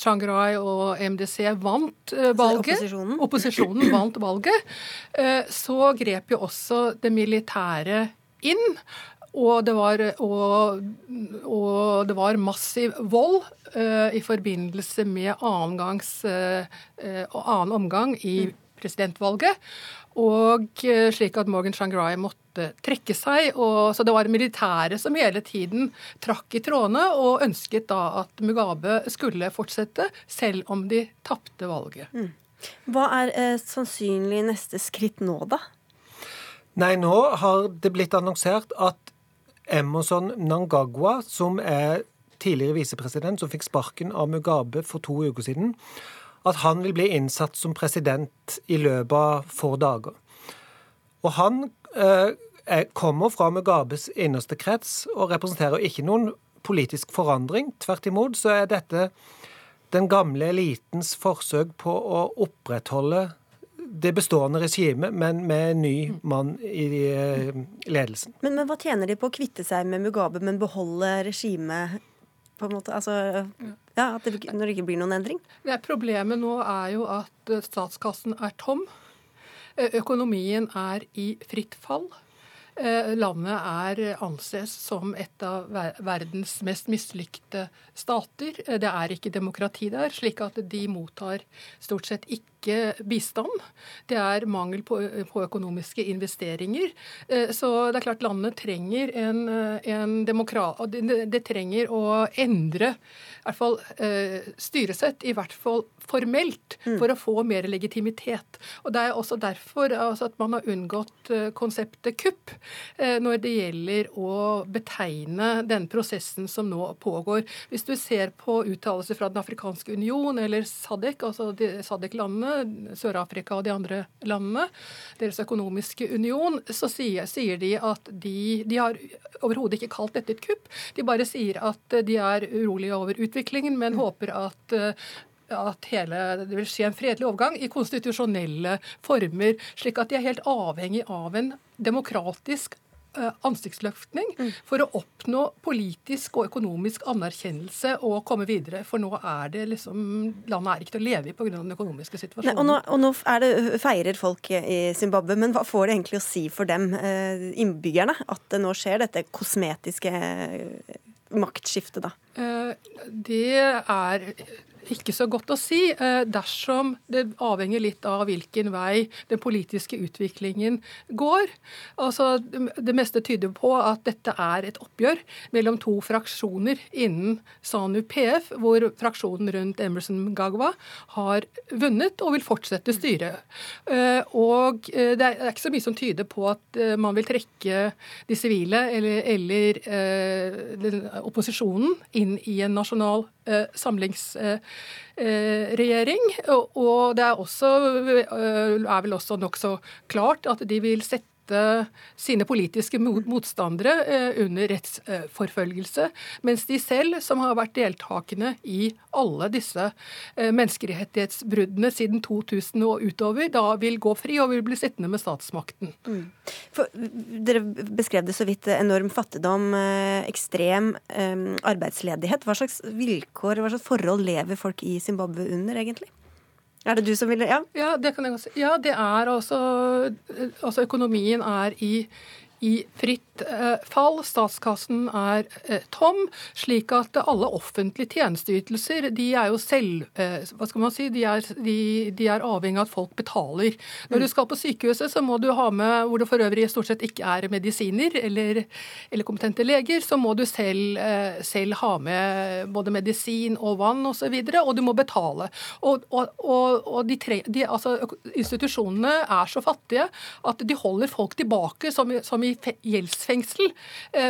Shanghai og MDC vant eh, valget, opposisjonen. opposisjonen vant valget, eh, så grep jo også det militære inn. Og det, var, og, og det var, massiv vold uh, i forbindelse med annen, gangs, uh, annen omgang i presidentvalget. Og uh, slik at Morgan Shangri måtte trekke seg. Og, så det var militæret som hele tiden trakk i trådene og ønsket da at Mugabe skulle fortsette, selv om de tapte valget. Mm. Hva er sannsynlig neste skritt nå, da? Nei, nå har det blitt annonsert at Emerson Nangagwa, som er tidligere visepresident, som fikk sparken av Mugabe for to uker siden, at han vil bli innsatt som president i løpet av få dager. Og han eh, kommer fra Mugabes innerste krets og representerer ikke noen politisk forandring. Tvert imot så er dette den gamle elitens forsøk på å opprettholde det bestående regimet, men med en ny mann i eh, ledelsen. Men, men, hva tjener de på å kvitte seg med Mugabe, men beholde regimet på en måte, altså, ja, det, Når det ikke blir noen endring? Nei, problemet nå er jo at eh, statskassen er tom. Økonomien er i fritt fall. Landet er anses som et av verdens mest mislykte stater. Det er ikke demokrati der, slik at de mottar stort sett ikke ikke bistand. Det er mangel på, på økonomiske investeringer. Eh, så det er klart landet trenger en, eh, en demokrat... Det, det, trenger å endre i hvert fall eh, styresett, i hvert fall formelt, mm. for å få mer legitimitet. Og Det er også derfor altså, at man har unngått konseptet kupp når det gjelder å betegne den prosessen som nå pågår. Hvis du ser på uttalelser fra Den afrikanske union eller SADC, altså SADC-landene, Sør-Afrika og de andre landene, deres økonomiske union, så sier, sier de at de, de har overhodet ikke kalt dette et kupp. De bare sier at de er urolige over utviklingen, men håper at at hele, det vil skje en fredelig overgang i konstitusjonelle former, slik at de er helt avhengig av en demokratisk Eh, ansiktsløftning mm. for å oppnå politisk og økonomisk anerkjennelse og komme videre. For nå er det liksom Landet er ikke til å leve i pga. den økonomiske situasjonen. Nei, og, nå, og nå det, feirer folk i Zimbabwe, men hva får det egentlig å si for dem, eh, innbyggerne, at det nå skjer dette kosmetiske eh, maktskiftet, da? Det er ikke så godt å si. Eh, dersom det avhenger litt av hvilken vei den politiske utviklingen går. Altså, det meste tyder på at dette er et oppgjør mellom to fraksjoner innen SANU PF, hvor fraksjonen rundt Emerson Gagwa har vunnet og vil fortsette styret. Eh, og eh, det er ikke så mye som tyder på at man vil trekke de sivile eller, eller opposisjonen inn i en nasjonal Eh, samlingsregjering. Og det er, også, eh, er vel også nokså klart at de vil sette sine politiske motstandere eh, under rettsforfølgelse, mens de selv, som har vært deltakende i alle disse menneskerettighetsbruddene siden 2000 og utover, da vil gå fri og vil bli sittende med statsmakten. Mm. For, dere beskrev det så vidt. Enorm fattigdom, eh, ekstrem arbeidsledighet. Hva slags vilkår, hva slags forhold lever folk i Zimbabwe under, egentlig? Er det du som vil Ja, ja det kan jeg godt si. Ja, det er også Altså, økonomien er i i fritt eh, fall. Statskassen er eh, tom, slik at alle offentlige tjenesteytelser de er jo selv eh, Hva skal man si? De er, de, de er, avhengig av at folk betaler. Når du skal på sykehuset, så må du ha med, hvor det for øvrig stort sett ikke er medisiner eller, eller kompetente leger, så må du selv, selv, ha med både medisin og vann osv., og, så videre, og du må betale. Og, og, og de tre, de, altså, institusjonene er så fattige at de holder folk tilbake, som, som i gjeldsfengsel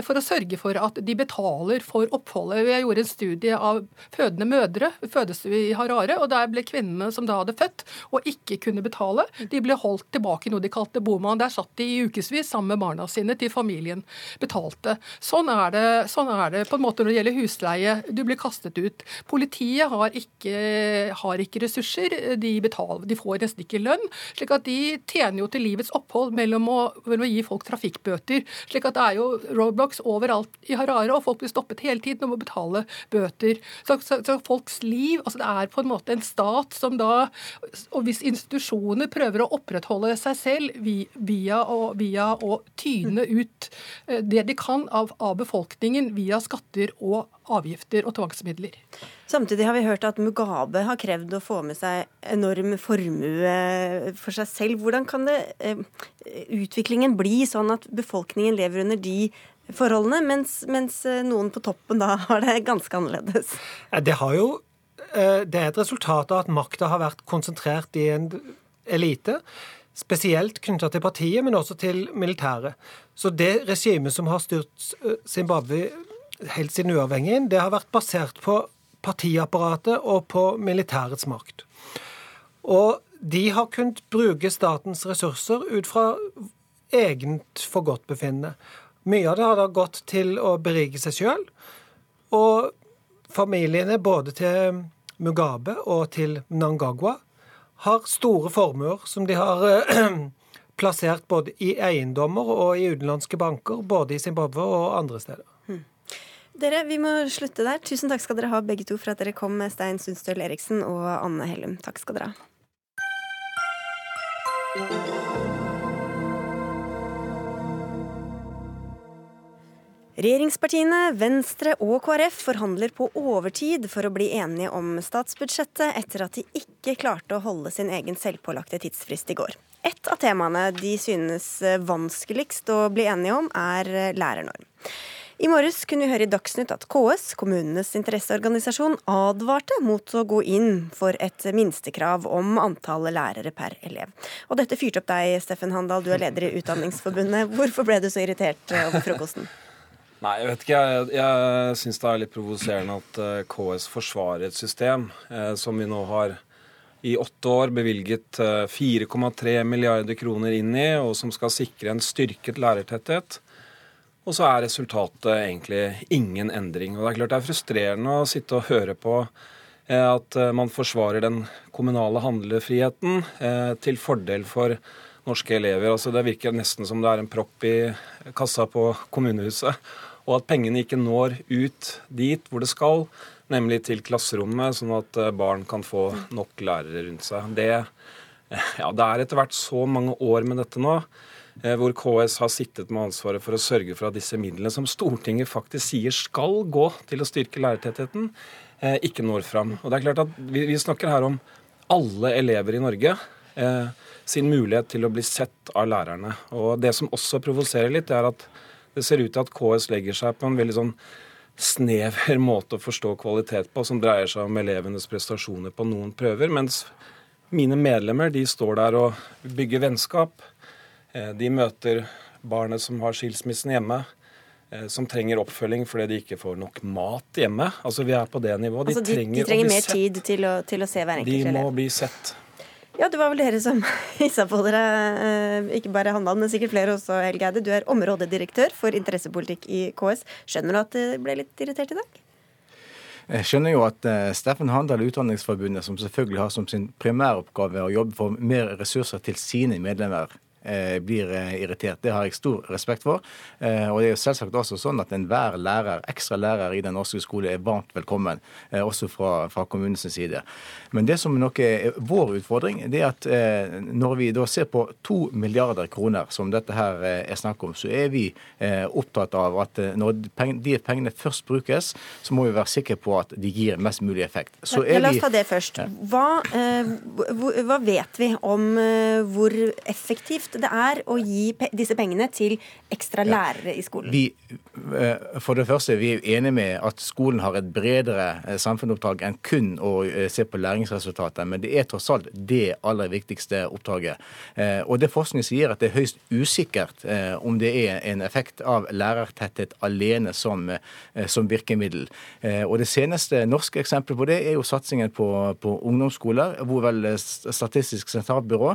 for å sørge for at de betaler for oppholdet. Jeg gjorde en studie av fødende mødre fødestue i Harare, og der ble kvinnene som da hadde født og ikke kunne betale, de ble holdt tilbake i noe de kalte boman. Der satt de i ukevis sammen med barna sine til familien betalte. Sånn er, det, sånn er det på en måte når det gjelder husleie. Du blir kastet ut. Politiet har ikke, har ikke ressurser. De, betaler, de får nesten ikke lønn. slik at de tjener jo til livets opphold mellom å, mellom å gi folk trafikkbøter. Slik at det er jo roadblocks overalt i Harare, og folk blir stoppet hele tiden og må betale bøter. Så, så, så folks liv altså Det er på en måte en stat som da Og hvis institusjoner prøver å opprettholde seg selv via, og, via å tyne ut eh, det de kan av, av befolkningen via skatter og avgifter og tvangsmidler. Samtidig har vi hørt at Mugabe har krevd å få med seg enorm formue for seg selv. Hvordan kan det, eh, utviklingen bli sånn at befolkningen lever under de forholdene, mens, mens eh, noen på toppen da har det ganske annerledes? Det har jo det er et resultat av at makta har vært konsentrert i en elite spesielt knytta til partiet, men også til militæret. Så det regimet som har styrt eh, Zimbabwe helt siden uavhengig, det har vært basert på partiapparatet og på militærets makt. Og de har kunnet bruke statens ressurser ut fra egent forgodtbefinnende. Mye av det har da gått til å berike seg sjøl. Og familiene både til Mugabe og til Nangagwa har store formuer som de har eh, (clears throat) plassert både i eiendommer og i utenlandske banker, både i Zimbabwe og andre steder. Dere, vi må slutte der. Tusen takk skal dere ha begge to for at dere kom, Stein Sundstøl Eriksen og Anne Hellum. Takk skal dere ha. Regjeringspartiene, Venstre og KrF forhandler på overtid for å bli enige om statsbudsjettet etter at de ikke klarte å holde sin egen selvpålagte tidsfrist i går. Et av temaene de synes vanskeligst å bli enige om, er lærernorm. I morges kunne vi høre i Dagsnytt at KS, kommunenes interesseorganisasjon, advarte mot å gå inn for et minstekrav om antallet lærere per elev. Og dette fyrte opp deg, Steffen Handal, du er leder i Utdanningsforbundet. Hvorfor ble du så irritert over frokosten? Nei, jeg vet ikke. Jeg, jeg syns det er litt provoserende at eh, KS forsvarer et system eh, som vi nå har i åtte år bevilget uh, eh, 4,3 milliarder kroner inn i, og som skal sikre en styrket lærertetthet. Og så er resultatet egentlig ingen endring. Og Det er klart det er frustrerende å sitte og høre på at man forsvarer den kommunale handlefriheten til fordel for norske elever. Altså Det virker nesten som det er en propp i kassa på kommunehuset og at pengene ikke når ut dit hvor det skal, nemlig til klasserommet, sånn at eh, barn kan få nok lærere rundt seg. Det, ja, det er etter hvert så mange år med dette nå, eh, hvor KS har sittet med ansvaret for å sørge for at disse midlene som Stortinget faktisk sier skal gå til å styrke lærertettheten, eh, ikke når fram. Og det er klart at vi, vi snakker her om alle elever i Norge. Eh, sin mulighet til å bli sett av lærerne. Og Det som også provoserer litt, er at det ser ut til at KS legger seg på en veldig sånn snever (laughs) måte å forstå kvalitet på, som dreier seg om elevenes prestasjoner på noen prøver. Mens mine medlemmer de står der og bygger vennskap. Eh, de møter barnet som har skilsmissen hjemme eh, som trenger oppfølging fordi de ikke får nok mat hjemme. Altså Vi er på det nivået. De, altså, de, trenger, de trenger mer sett. tid til å, til å, se hver enkelt elev. De må bli sett. Ja, det var vel dere som (laughs) hissa på dere, eh, ikke bare Handal, men sikkert flere også, Helge Eide. Du er områdedirektør for interessepolitikk i KS. Skjønner du at det ble litt irritert i dag? Jeg skjønner jo at Steffen Steffen Handal Utdanningsforbundet, som selvfølgelig har som sin primæroppgave å jobbe for mer ressurser til sine medlemmer, blir eh, irritert. Det har jeg stor respekt for. Eh, og det er jo selvsagt også sånn at enhver lærer, ekstra lærer i den norske skole er varmt velkommen, også fra, fra kommunens side. Men det som nok er vår utfordring, det er at når vi da ser på to milliarder kroner, som dette her er snakk om, så er vi opptatt av at når de pengene først brukes, så må vi være sikre på at de gir mest mulig effekt. Så ja, la oss ta det først. Hva, hva vet vi om hvor effektivt løft det er å gi pe disse pengene til ekstra lærere i skolen? Vi, eh, for det første, vi er enige med at skolen har et bredere eh, samfunnsoppdrag enn kun å eh, se på læringsresultater, men det er tross alt det aller viktigste oppdraget. Og det forskning sier, at det er høyst usikkert om det er en effekt av lærertetthet alene som, som virkemiddel. Og det seneste norske eksempelet på det er jo satsingen på, på ungdomsskoler, hvor vel Statistisk sentralbyrå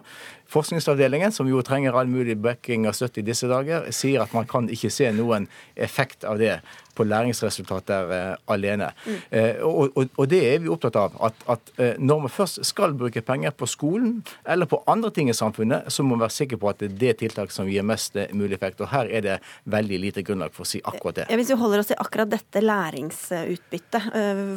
Forskningsavdelingen, som jo trenger all mulig backing og støtte i disse dager, sier at man kan ikke se noen effekt av det på læringsresultater eh, alene. Mm. Eh, og, og, og, det er vi opptatt av. At, at eh, når man først skal bruke penger på skolen eller på andre ting i samfunnet, så må man være sikker på at det er det tiltaket som gir mest mulig effekt. Og her er det veldig lite grunnlag for å si akkurat det. Hvis vi holder oss til akkurat dette læringsutbyttet,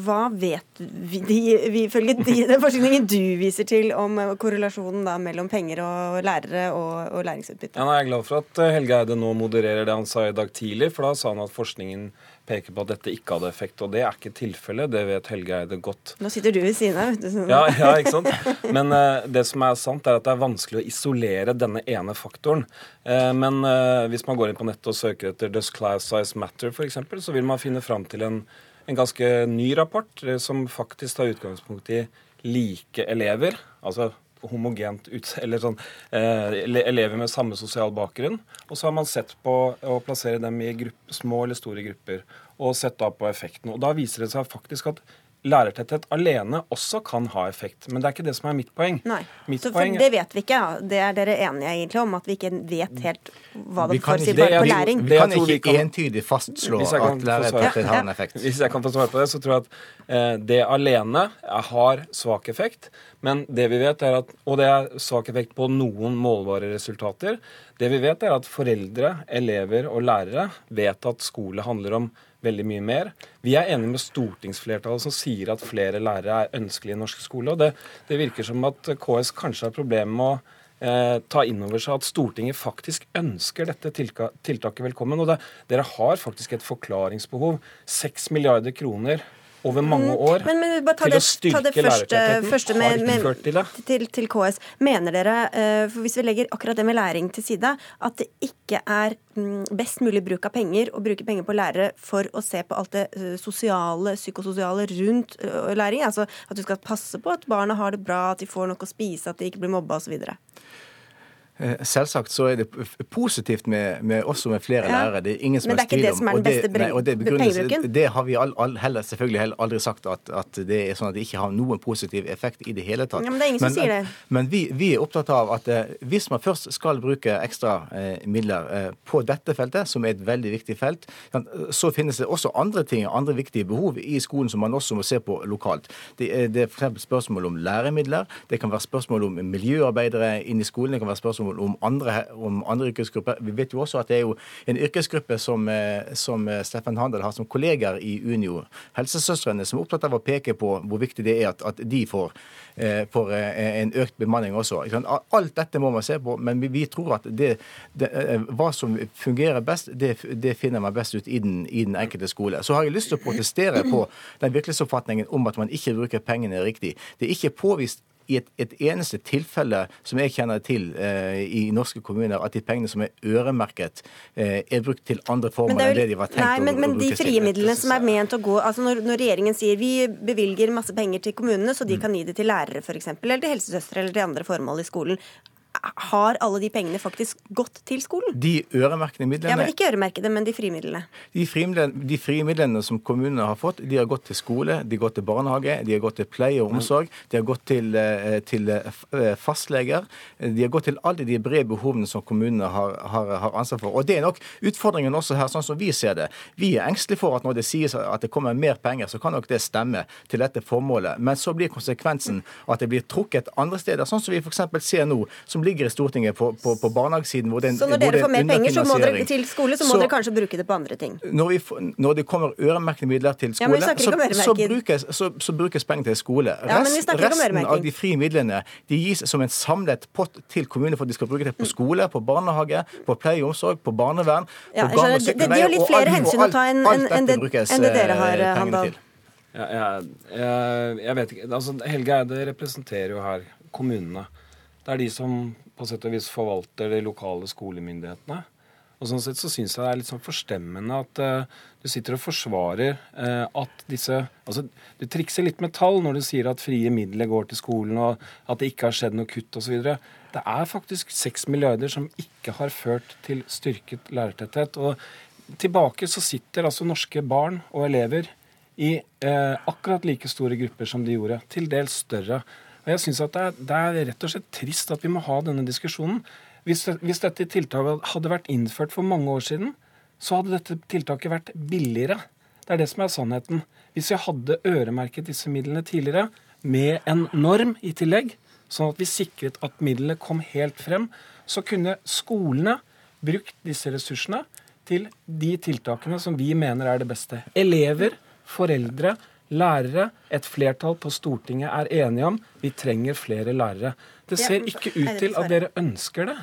hva vet vi, de, vi følge de, (laughs) den forskningen du viser til om korrelasjonen da mellom penger og lærere og, og læringsutbytte? Ja, jeg er glad for at Helge Eide nå modererer det han sa i dag tidlig, for da sa han at forskningen peker på at dette ikke hadde effekt. Og det er ikke tilfellet, det vet Helge Eide godt. Nå sitter du ved siden av, vet du. Ja, ja, ikke sant. Men uh, det som er sant, er at det er vanskelig å isolere denne ene faktoren. Uh, men uh, hvis man går inn på nettet og søker etter 'Does class size matter', f.eks., så vil man finne fram til en, en ganske ny rapport som faktisk tar utgangspunkt i like elever. altså homogent eller sånn, eh, elever med samme sosial bakgrunn. Og så har man sett på å plassere dem i gruppe, små eller store grupper og sett da på effekten. Og da viser det seg faktisk at lærertetthet alene også kan ha effekt. Men det er ikke det som er mitt poeng. Nei, mitt så poeng... Det vet vi ikke. Det er dere enige egentlig om, at vi ikke vet helt hva det får si på læring? Vi kan ikke kan... entydig fastslå at lærertetthet har en effekt. Hvis jeg kan få svare på det, så tror jeg at eh, det alene har svak effekt. Men det vi vet er at, Og det er svak effekt på noen målbare resultater. Det vi vet, er at foreldre, elever og lærere vet at skole handler om veldig mye mer. Vi er enige med stortingsflertallet som sier at flere lærere er ønskelig i norsk skole. og det, det virker som at KS kanskje har problemer med å eh, ta inn over seg at Stortinget faktisk ønsker dette tiltaket velkommen. og det, Dere har faktisk et forklaringsbehov. 6 milliarder kroner over mange mm. år men, men, til det, å styrke det første, første med, med, til det. Til, til, KS. Mener dere, eh, for hvis vi legger akkurat det med læring til side, at det ikke er mm, best mulig bruk av penger å bruke penger på lærere for å se på alt det eh, sosiale, psykososiale rundt eh, læring? Altså at du skal passe på at barna har det bra, at de får noe å spise, at de ikke blir mobba osv.? Eh, selvsagt så er det positivt med, med også med flere ja. lærere. Det er ingen som Men det er ikke det som er den beste pengebruken? Det har vi all, all, heller, selvfølgelig heller aldri sagt, at, at, det er sånn at det ikke har noen positiv effekt i det hele tatt. Ja, men det er ingen men, som sier det. Men vi, vi, er opptatt av at eh, hvis man først skal bruke ekstra eh, midler eh, på dette feltet, som er et veldig viktig felt, så finnes det også andre ting, andre viktige behov i skolen som man også må se på lokalt. Det, det er f.eks. spørsmål om læremidler, det kan være spørsmål om miljøarbeidere inn i skolen, det kan være spørsmål spørsmål om andre, om andre, yrkesgrupper. Vi vet jo også at det er jo en yrkesgruppe som, eh, som eh, Steffen Handel har som kolleger i Unio, helsesøstrene, som er opptatt av å peke på hvor viktig det er at, at de får, eh, får, en økt bemanning også. Alt dette må man se på, men vi, vi tror at det, det, hva som fungerer best, det, det, finner man best ut i den, i den enkelte skole. Så har jeg lyst til å protestere på den virkelighetsoppfatningen om at man ikke bruker pengene riktig. Det er ikke påvist i et, et, eneste tilfelle som jeg kjenner til eh, i norske kommuner, at de pengene som er øremerket, eh, er brukt til andre formål enn det de var tenkt nei, men, å, men de frie midlene som er ment å gå altså når, når, regjeringen sier vi bevilger masse penger til kommunene så de mm. kan gi det til lærere f.eks., eller til helsesøstre eller til andre formål i skolen, har alle de pengene faktisk gått til skolen? De øremerkede midlene Ja, men Ikke øremerkede, men de frie midlene. De frie, de frie midlene som kommunene har fått, de har gått til skole, de har gått til barnehage, de har gått til pleie og omsorg, de har gått til, eh, til eh, fastleger. De har gått til alle de brede behovene som kommunene har, har, har, ansvar for. Og Det er nok utfordringen også her, sånn som vi ser det. Vi er engstelige for at når det sies at det kommer mer penger, så kan nok det stemme til dette formålet. Men så blir konsekvensen at det blir trukket andre steder, sånn som vi f.eks. ser nå. som ligger i Stortinget på, på, på barnehagesiden. Hvor så når dere får mer penger så må dere, til skole, så må så, dere kanskje bruke det på andre ting? Når, vi, når det kommer øremerkede midler til skole, ja, så, så, brukes, så, brukes penger til skole. Rest, ja, resten av de frie midlene de gis som en samlet pott til kommunene for at de skal bruke det på skole, på barnehage, på pleie og omsorg, på barnevern, ja, på gang- og sykkelveier. Det, er jo litt flere hensyn å ta enn en, en, en det dere har, eh, Handal. Ja, jeg, jeg, jeg, vet ikke. Altså, Helge Eide representerer jo her kommunene. Det er de som på sett og vis forvalter de lokale skolemyndighetene. Og sånn sett så syns jeg det er litt sånn forstemmende at uh, du sitter og forsvarer uh, at disse Altså, du trikser litt med tall når du sier at frie midler går til skolen, og at det ikke har skjedd noe kutt osv. Det er faktisk 6 milliarder som ikke har ført til styrket lærertetthet. Og tilbake så sitter altså norske barn og elever i uh, akkurat like store grupper som de gjorde, til dels større. Og jeg synes at det er, det er rett og slett trist at vi må ha denne diskusjonen. Hvis, hvis dette tiltaket hadde vært innført for mange år siden, så hadde dette tiltaket vært billigere. Det er det som er sannheten. Hvis vi hadde øremerket disse midlene tidligere, med en norm i tillegg, sånn at vi sikret at midlene kom helt frem, så kunne skolene brukt disse ressursene til de tiltakene som vi mener er det beste. Elever, foreldre, lærere, et flertall på Stortinget er enige om vi trenger flere lærere. Det ser ikke ut til at dere ønsker det.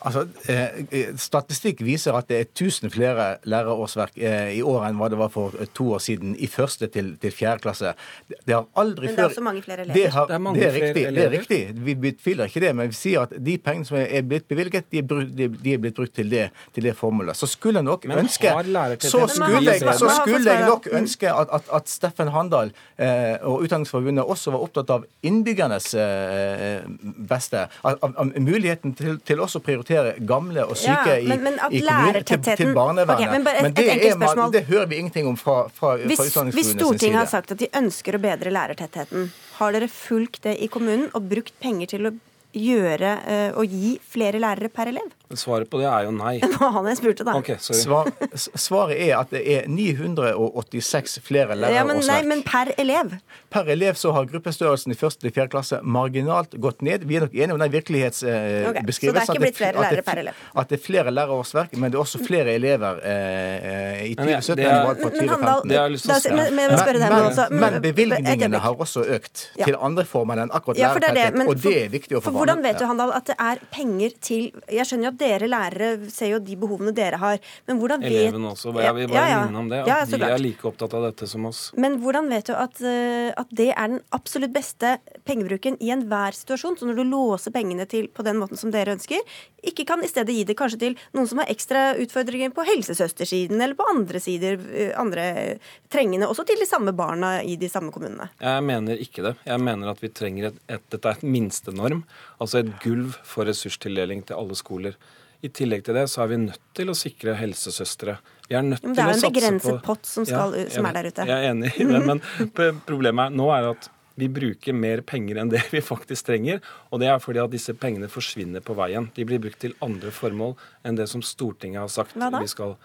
Altså, eh, Statistikk viser at det er 1000 flere lærerårsverk eh, i år enn hva det var for eh, to år siden, i første til, til fjerde klasse. Det har aldri men det er også mange flere elever. Det, har, det, er, det er riktig, det er riktig. Vi betviler ikke det, men vi sier at de pengene som er blitt bevilget, de er, de, de er blitt brukt til det, til det formålet. Så skulle jeg nok men ønske så skulle, jeg, så skulle jeg nok ønske at, at, at Steffen Handal eh, og Utdanningsforbundet også var opptatt av innbyggernes eh, beste. Av, av, av muligheten til, til også å prioritere prioritere gamle og syke ja, men, men i, i kommunen til, til barnevernet. Okay, men, et, men det, er, det, hører vi ingenting om fra, fra, hvis, fra Hvis Stortinget har sagt at de ønsker å bedre lærertettheten, har dere fulgt det i kommunen og brukt penger til å gjøre og gi flere lærere per elev? Svaret på det er jo nei. (laughs) Hva han jeg spurte da. Okay, Svar, svaret er at det er 986 flere lærere ja, men, nei, men per elev? Per elev så har gruppestørrelsen i 1. til 4. klasse marginalt gått ned. Vi er nok enige om den virkelighetsbeskrivelsen. Eh, okay, så det er ikke blitt flere lærere per elev? At det er flere lærerårsverk, men det er også flere elever eh, i 2017 enn det var 2015. Men, men bevilgningene har også økt til andre former enn akkurat ja, lærertetthet, og det er viktig å få Hvordan vet du, Handal, at det er penger til Jeg skjønner jo at dere lærere ser jo de behovene dere har. Men hvordan vet Elevene også. Jeg vil bare ja, ja. minne om det. At ja, de er like opptatt av dette som oss. Men hvordan vet du at, uh, at det er den absolutt beste pengebruken i enhver situasjon? Så når du låser pengene til på den måten som dere ønsker, ikke kan i stedet gi det kanskje til noen som har ekstra utfordringer på helsesøstersiden eller på andre sider, uh, andre trengende, også til de samme barna i de samme kommunene? Jeg mener ikke det. Jeg mener at vi trenger et, et, dette er et minstenorm, altså et gulv for ressurstildeling til alle skoler. I tillegg til det så er vi nødt til å sikre helsesøstre. Vi er nødt til å satse på Det er en begrenset pott som, skal, ja, som, er der ute. Jeg er enig i det, men problemet er, nå er at vi bruker mer penger enn det (laughs) vi faktisk trenger. Og det er fordi at disse pengene forsvinner på veien. De blir brukt til andre formål enn det som Stortinget har sagt vi skal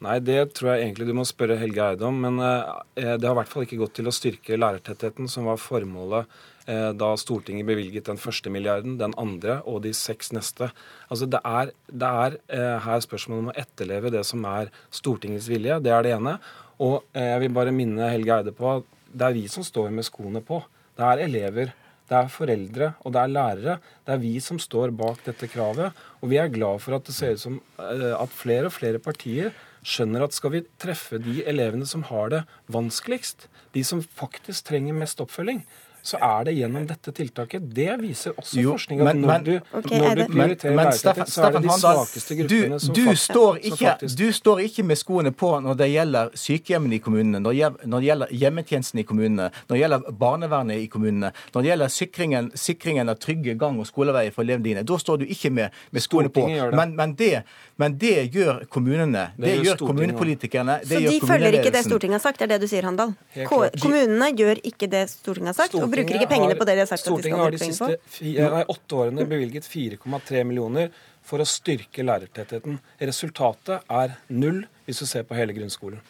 Nei, det tror jeg egentlig du må spørre Helge Eide om. Men eh, det har i hvert fall ikke gått til å styrke lærertettheten, som var formålet Eh, da Stortinget bevilget den første milliarden, den andre og de seks neste. Altså Det er, det er eh, her spørsmålet om å etterleve det som er Stortingets vilje. Det er det ene. Og eh, jeg vil bare minne Helge Eide på at det er vi som står med skoene på. Det er elever. Det er foreldre og det er lærere. Det er vi som står bak dette kravet. Og vi er glad for at det ser ut som at flere og flere partier skjønner at skal vi treffe de elevene som har det vanskeligst, de som faktisk trenger mest oppfølging, så er det gjennom dette tiltaket. Det viser også jo, forskning at når, du, okay, når du prioriterer lærertetthet, så er det de svakeste gruppene du, som, du ikke, faktisk Du står ikke med skoene på når det gjelder sykehjemmene i kommunene, når, det gjelder hjemmetjenesten i kommunene, når det gjelder barnevernet i kommunene, når det gjelder sikringen, sikringen av trygge gang- og skoleveier for elevene dine. Da står du ikke med, med skoene på. Men, men, det, men, det, gjør kommunene. Det, det gjør kommunepolitikerne. så de følger ikke det Stortinget har sagt, er det du sier, Handal? Kommunene gjør ikke det Stortinget har sagt? og bruker ikke pengene på det de har sagt Stortinget at de skal bruke penger på? Stortinget har de siste åtte årene bevilget 4,3 millioner for å styrke lærertettheten. Resultatet er null hvis du ser på hele grunnskolen.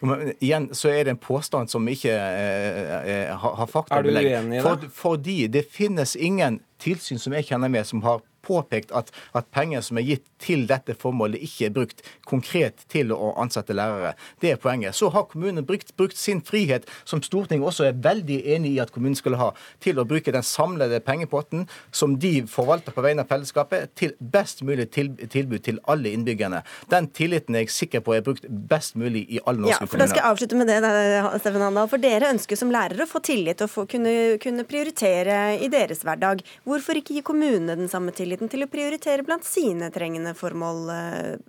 Men igjen så er det en påstand som ikke eh, eh har faktabelegg. Er du uenig i det? For, fordi det finnes ingen tilsyn som jeg kjenner med, som har påpekt at, at, penger som er gitt til dette formålet, ikke er brukt konkret til å ansette lærere. Det er poenget. Så har kommunen brukt, brukt sin frihet, som Stortinget også er veldig enig i at kommunen skulle ha, til å bruke den samlede pengepotten som de forvalter på vegne av fellesskapet, til best mulig tilbud til alle innbyggerne. Den tilliten er jeg sikker på er brukt best mulig i alle norske ja, for Da skal jeg avslutte med det, Steffen Handal. For dere ønsker som lærere å få tillit og få, kunne, kunne prioritere i deres hverdag. Hvorfor ikke gi kommunene den samme tilliten? Muligheten til å prioritere blant sine trengende formål,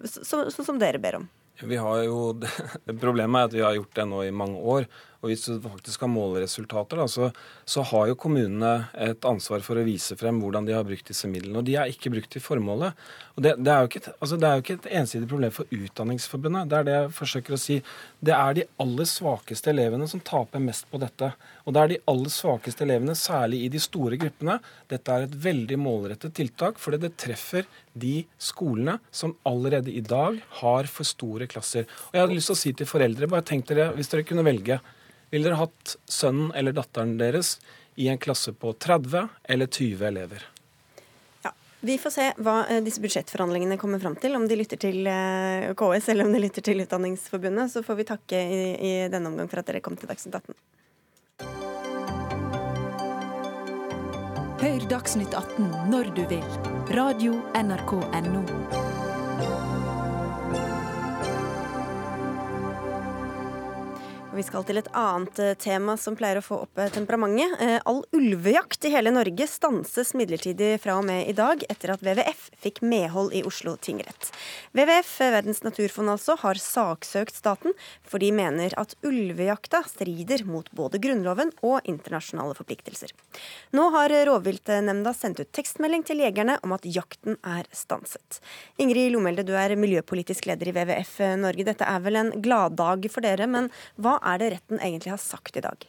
sånn som dere ber om? Vi har jo, (laughs) Problemet er at vi har gjort det nå i mange år. Og hvis du faktisk skal måle resultater, da, så, så, har jo kommunene et ansvar for å vise frem hvordan de har brukt disse midlene. Og de er ikke brukt til formålet. Og det, det, er jo ikke, altså det er jo ikke et ensidig problem for Utdanningsforbundet. Det er det jeg forsøker å si. Det er de aller svakeste elevene som taper mest på dette. Og det er de aller svakeste elevene, særlig i de store gruppene. Dette er et veldig målrettet tiltak, fordi det treffer de skolene som allerede i dag har for store klasser. Og jeg hadde lyst til å si til foreldre, bare tenk dere, hvis dere kunne velge ville dere hatt sønnen eller datteren deres i en klasse på 30 eller 20 elever? Ja, Vi får se hva eh, disse budsjettforhandlingene kommer fram til. Om de lytter til eh, KS eller om de lytter til Utdanningsforbundet. Så får vi takke i, i denne omgang for at dere kom til Dagsnytt 18. Hør Dagsnytt 18 når du vil. Radio NRK Radio.nrk.no. vi skal til et annet eh, tema som pleier å få opp eh, temperamentet. Eh, all ulvejakt i hele Norge stanses midlertidig fra og med i dag, etter at WWF fikk medhold i Oslo tingrett. WWF, Verdens naturfond altså, har saksøkt staten, for de mener at ulvejakta strider mot både Grunnloven og internasjonale forpliktelser. Nå har rovviltnemnda sendt ut tekstmelding til jegerne om at jakten er stanset. Ingrid Lomelde, du er miljøpolitisk leder i WWF Norge. Dette er vel en gladdag for dere, men hva er det retten egentlig har sagt i dag?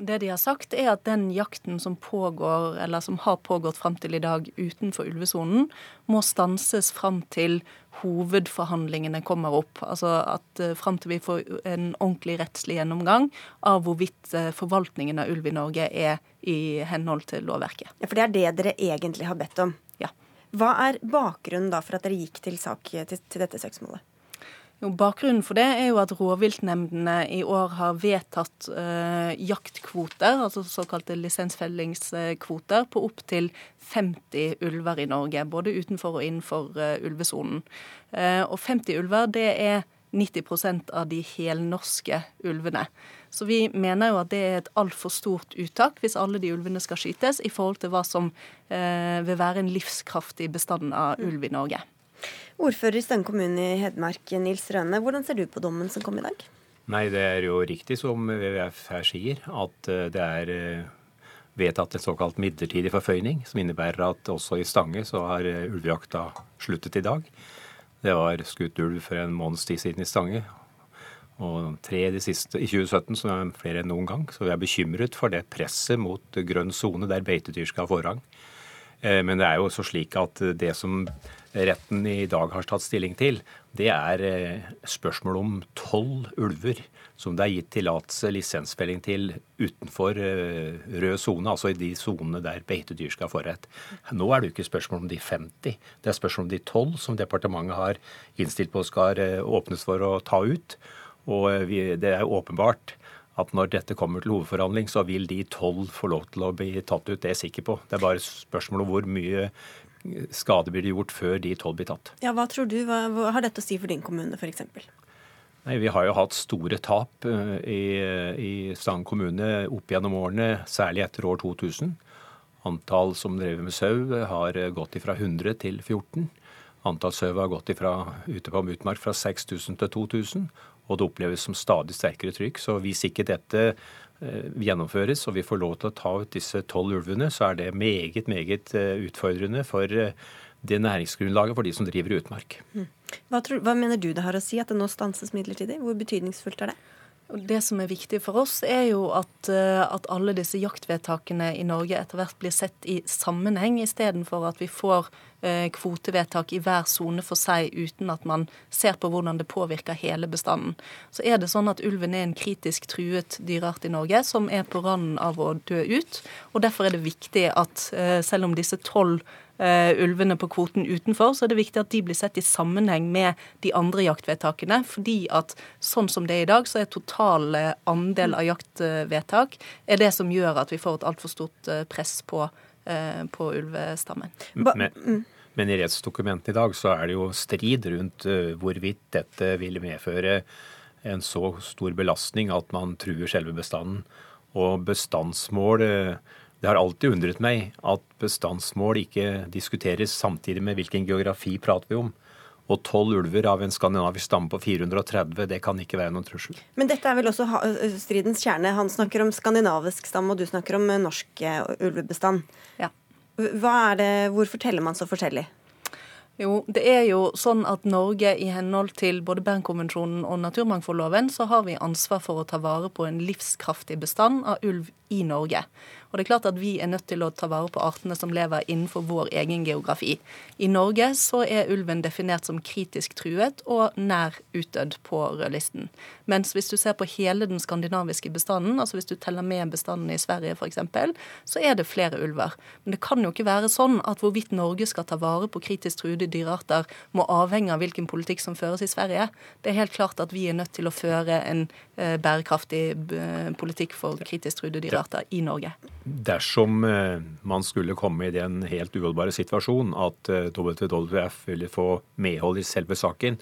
Det de har sagt, er at den jakten som pågår, eller som har pågått fram til i dag utenfor ulvesonen, må stanses fram til hovedforhandlingene kommer opp. Altså at uh, fram til vi får en ordentlig rettslig gjennomgang av hvorvidt uh, forvaltningen av ulv i Norge er i henhold til lovverket. Ja, For det er det dere egentlig har bedt om? Ja. Hva er bakgrunnen da for at dere gikk til sak til, til dette søksmålet? Jo, bakgrunnen for det er jo at rovviltnemndene i år har vedtatt eh, jaktkvoter, altså såkalte lisensfellingskvoter, på opptil 50 ulver i Norge. Både utenfor og innenfor eh, ulvesonen. Eh, og 50 ulver, det er 90% av de helnorske ulvene. Så vi mener jo at det er et altfor stort uttak hvis alle de ulvene skal skytes, i forhold til hva som eh, vil være en livskraftig bestand av ulv i Norge. Ordfører i Stønn kommune i Hedmark, Nils Rønne. Hvordan ser du på dommen som kom i dag? Nei, Det er jo riktig som WWF her sier, at eh, det er eh, vedtatt en såkalt midlertidig forføyning, som innebærer at også i Stange så har eh, ulvejakta sluttet i dag. Det var skutt ulv for en måneds tid siden i Stange, og tre i, siste, i 2017, som er flere enn noen gang. Så vi er bekymret for det presset mot grønn sone der beitedyr skal ha forrang. Men det er jo så slik at det som retten i dag har tatt stilling til, det er eh, spørsmål om tolv ulver som det er gitt tillatelse lisensfelling til utenfor eh, rød sone, altså i de sonene der beitedyr skal ha forrett. Nå er det jo ikke spørsmål om de 50, det er spørsmål om de tolv som departementet har innstilt på skal eh, åpnes for å ta ut. Og det er åpenbart at når dette kommer til hovedforhandling, så vil de tolv få lov til å bli tatt ut. Det er jeg sikker på. Det er bare spørsmål om hvor mye skade blir gjort før de tolv blir tatt. Ja, Hva tror du, hva, hva har dette å si for din kommune f.eks.? Nei, Vi har jo hatt store tap eh, i, i Stang kommune opp gjennom årene, særlig etter år 2000. Antall som drev med sau har gått fra 100 til 14. Antall sau har gått ifra, ute på utmark fra 6000 til 2000. Og det oppleves som stadig sterkere trykk. Så hvis ikke dette Eh, gjennomføres, og vi får lov til å ta ut disse tolv ulvene, så er det meget, meget eh, utfordrende for eh, det næringsgrunnlaget for de som driver utmark. Mm. Hva, tror, hva mener du det har å si at det nå stanses midlertidig? Hvor betydningsfullt er det? Det som er viktig for oss, er jo at, at, alle disse jaktvedtakene i Norge etter hvert blir sett i sammenheng, istedenfor at vi får Eh, kvotevedtak i hver sone for seg uten at man ser på hvordan det påvirker hele bestanden. Så er det sånn at ulven er en kritisk truet dyreart i Norge som er på randen av å dø ut. Og derfor er det viktig at eh, selv om disse tolv ulvene på kvoten utenfor, så er det viktig at de blir sett i sammenheng med de andre jaktvedtakene. Fordi at sånn som det er i dag, så er total andel av jaktvedtak er det som gjør at vi får et altfor stort press på Eh, på ulvestammen. Men, mm. men, i rettsdokumentet i dag så er det jo strid rundt hvorvidt dette vil medføre en så stor belastning at man truer selve bestanden. Og bestandsmål Det har alltid undret meg at bestandsmål ikke diskuteres samtidig med hvilken geografi prater vi om. Og tolv ulver av en skandinavisk stamme på 430, det kan ikke være noen trussel. Men dette er vel også stridens kjerne. Han snakker om skandinavisk stamme, og du snakker om norsk ulvebestand. Ja. Hva er det, hvorfor teller man så forskjellig? Jo, det er jo sånn at Norge i henhold til både Bernkonvensjonen og naturmangfoldloven, så har vi ansvar for å ta vare på en livskraftig bestand av ulv i Norge. Og det er klart at Vi er nødt til å ta vare på artene som lever innenfor vår egen geografi. I Norge så er ulven definert som kritisk truet og nær utdødd på rødlisten. Mens hvis du ser på hele den skandinaviske bestanden, altså hvis du teller med bestanden i Sverige f.eks., så er det flere ulver. Men det kan jo ikke være sånn at hvorvidt Norge skal ta vare på kritisk truede dyrearter, må avhenge av hvilken politikk som føres i Sverige. Det er helt klart at vi er nødt til å føre en eh, bærekraftig eh, politikk for kritisk truede dyrearter i Norge dersom eh, man skulle komme i den helt uholdbare situasjonen at eh, WWF ville få medhold i selve saken,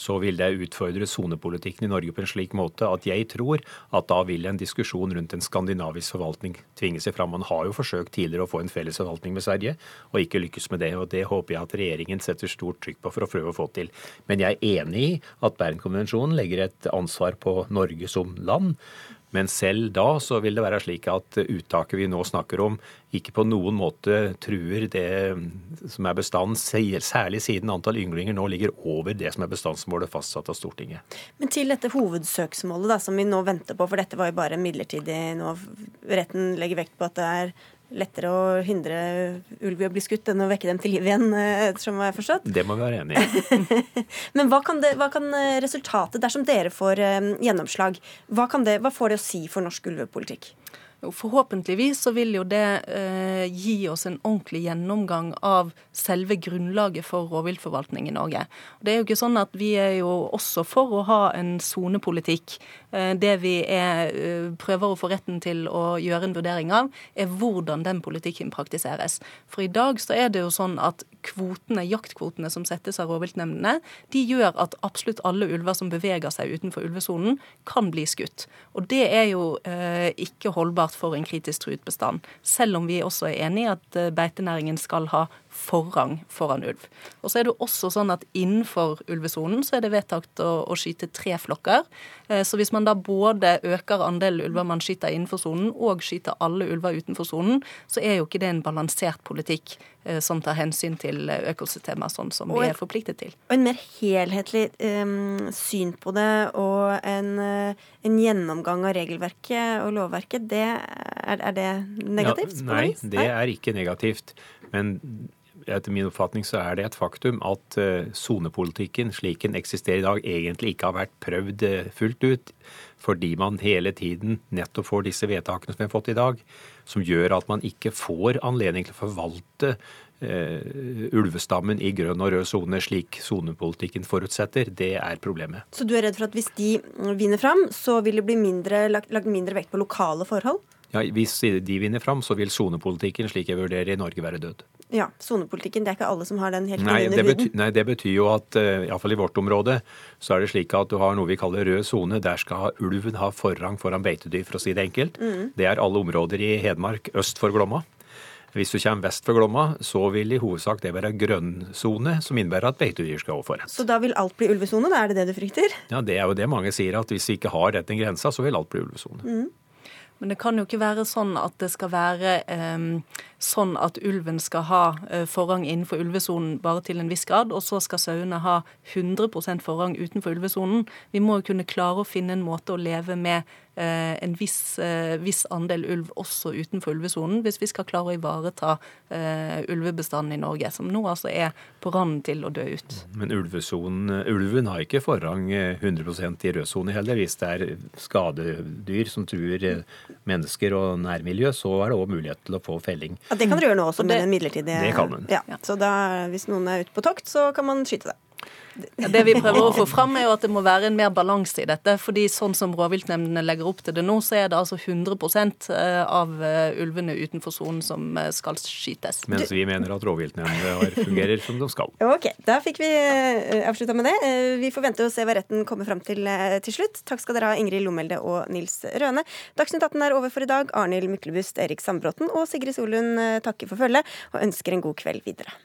så vil det utfordre sonepolitikken i Norge på en slik måte at jeg tror at da vil en diskusjon rundt en skandinavisk forvaltning tvinge seg fram. Man har jo forsøkt tidligere å få en felles forvaltning med Sverige, og ikke lykkes med det. og Det håper jeg at regjeringen setter stort trykk på for å prøve å få til. Men jeg er enig i at Bernkonvensjonen legger et ansvar på Norge som land. Men selv da så vil det være slik at uttaket vi nå snakker om, ikke på noen måte truer det som er bestand, særlig siden antall ynglinger nå ligger over det som er bestandsmålet fastsatt av Stortinget. Men til dette hovedsøksmålet da, som vi nå venter på, for dette var jo bare midlertidig nå. Retten legger vekt på at det er lettere å hindre ulv i å bli skutt enn å vekke dem til liv igjen, eh, ettersom jeg har forstått? Det må vi være enig i. (laughs) Men hva kan, det, hva kan, eh, resultatet, dersom dere får um, gjennomslag, hva, det, hva får det å si for norsk ulvepolitikk? Forhåpentligvis så vil jo det eh, gi oss en ordentlig gjennomgang av selve grunnlaget for rovviltforvaltning i Norge. Det er jo ikke sånn at Vi er jo også for å ha en sonepolitikk. Eh, det vi er, eh, prøver å få retten til å gjøre en vurdering av, er hvordan den politikken praktiseres. For i dag så er det jo sånn at kvotene, jaktkvotene som settes av rovviltnemndene, de gjør at absolutt alle ulver som beveger seg utenfor ulvesonen, kan bli skutt. Og det er jo eh, ikke holdbart for en kritisk truet bestand, selv om vi også er enig i at eh, beitenæringen skal ha forrang foran ulv. Og så er det også sånn at Innenfor ulvesonen så er det vedtatt å, å, skyte tre flokker. Eh, så hvis man da både øker andelen ulver man skyter innenfor sonen, og skyter alle ulver utenfor sonen, så er jo ikke det en balansert politikk eh, som tar hensyn til økosystemer, sånn som vi er forpliktet til. Og en mer helhetlig um, syn på det og en, en, gjennomgang av regelverket og lovverket, det, er, er, det negativt? Ja, nei, det er ikke negativt. Men etter min oppfatning så er det et faktum at eh, sonepolitikken slik den eksisterer i dag, egentlig ikke har vært prøvd eh, fullt ut. Fordi man hele tiden nettopp får disse vedtakene som vi har fått i dag, som gjør at man ikke får anledning til å forvalte uh, ulvestammen i grønn og rød sone slik sonepolitikken forutsetter. Det er problemet. Så du er redd for at hvis de vinner fram, så vil det bli mindre, lagt, lagt mindre vekt på lokale forhold? Ja, Hvis de vinner fram, så vil sonepolitikken slik jeg vurderer i Norge være død. Ja, Sonepolitikken, det er ikke alle som har den helt nei, under huden? Nei, det betyr jo at uh, iallfall i vårt område så er det slik at du har noe vi kaller rød sone. Der skal ulven ha forrang foran beitedyr, for å si det enkelt. Mm. Det er alle områder i Hedmark øst for Glomma. Hvis du kommer vest for Glomma, så vil i hovedsak det være grønnsone, som innebærer at beitedyr skal overfor. Så da vil alt bli ulvesone? Da er det det du frykter? Ja, det er jo det mange sier, at hvis vi ikke har dette grensa, så vil alt bli ulvesone. Mm. Men det kan jo ikke være sånn at det skal være eh, sånn at ulven skal ha eh, forrang innenfor ulvesonen bare til en viss grad, og så skal sauene ha 100% forrang utenfor ulvesonen. Vi må jo kunne klare å finne en måte å leve med Eh, en viss, eh, viss, andel ulv også utenfor ulvesonen, hvis vi skal klare å ivareta ulvebestanden i Norge, som nå altså er på randen til å dø ut. Men ulven har ikke forrang 100% i rødsone heller. Hvis det er skadedyr som truer mennesker og nærmiljø, så er det òg mulighet til å få felling. Ja, Det kan dere gjøre nå også med den midlertidige Det kan man. Ja, så da, hvis noen er ute på tokt, så kan man skyte det. Det vi prøver å få fram, er jo at det må være en mer balanse i dette. fordi sånn som rovviltnemndene legger opp til det nå, så er det altså 100 av eh, ulvene utenfor sonen som eh, skal skytes. Mens vi mener at rovviltnemndene fungerer som de skal. (laughs) Ok, Da fikk vi eh, avslutta med det. Vi får vente og se hva retten kommer fram til til slutt. Takk skal dere ha, Ingrid Lommelde og Nils Røne. Dagsnytt 18 er over for i dag. Arnhild Myklebust, Erik Sandbråten og Sigrid Solund takker for følget og ønsker en god kveld videre.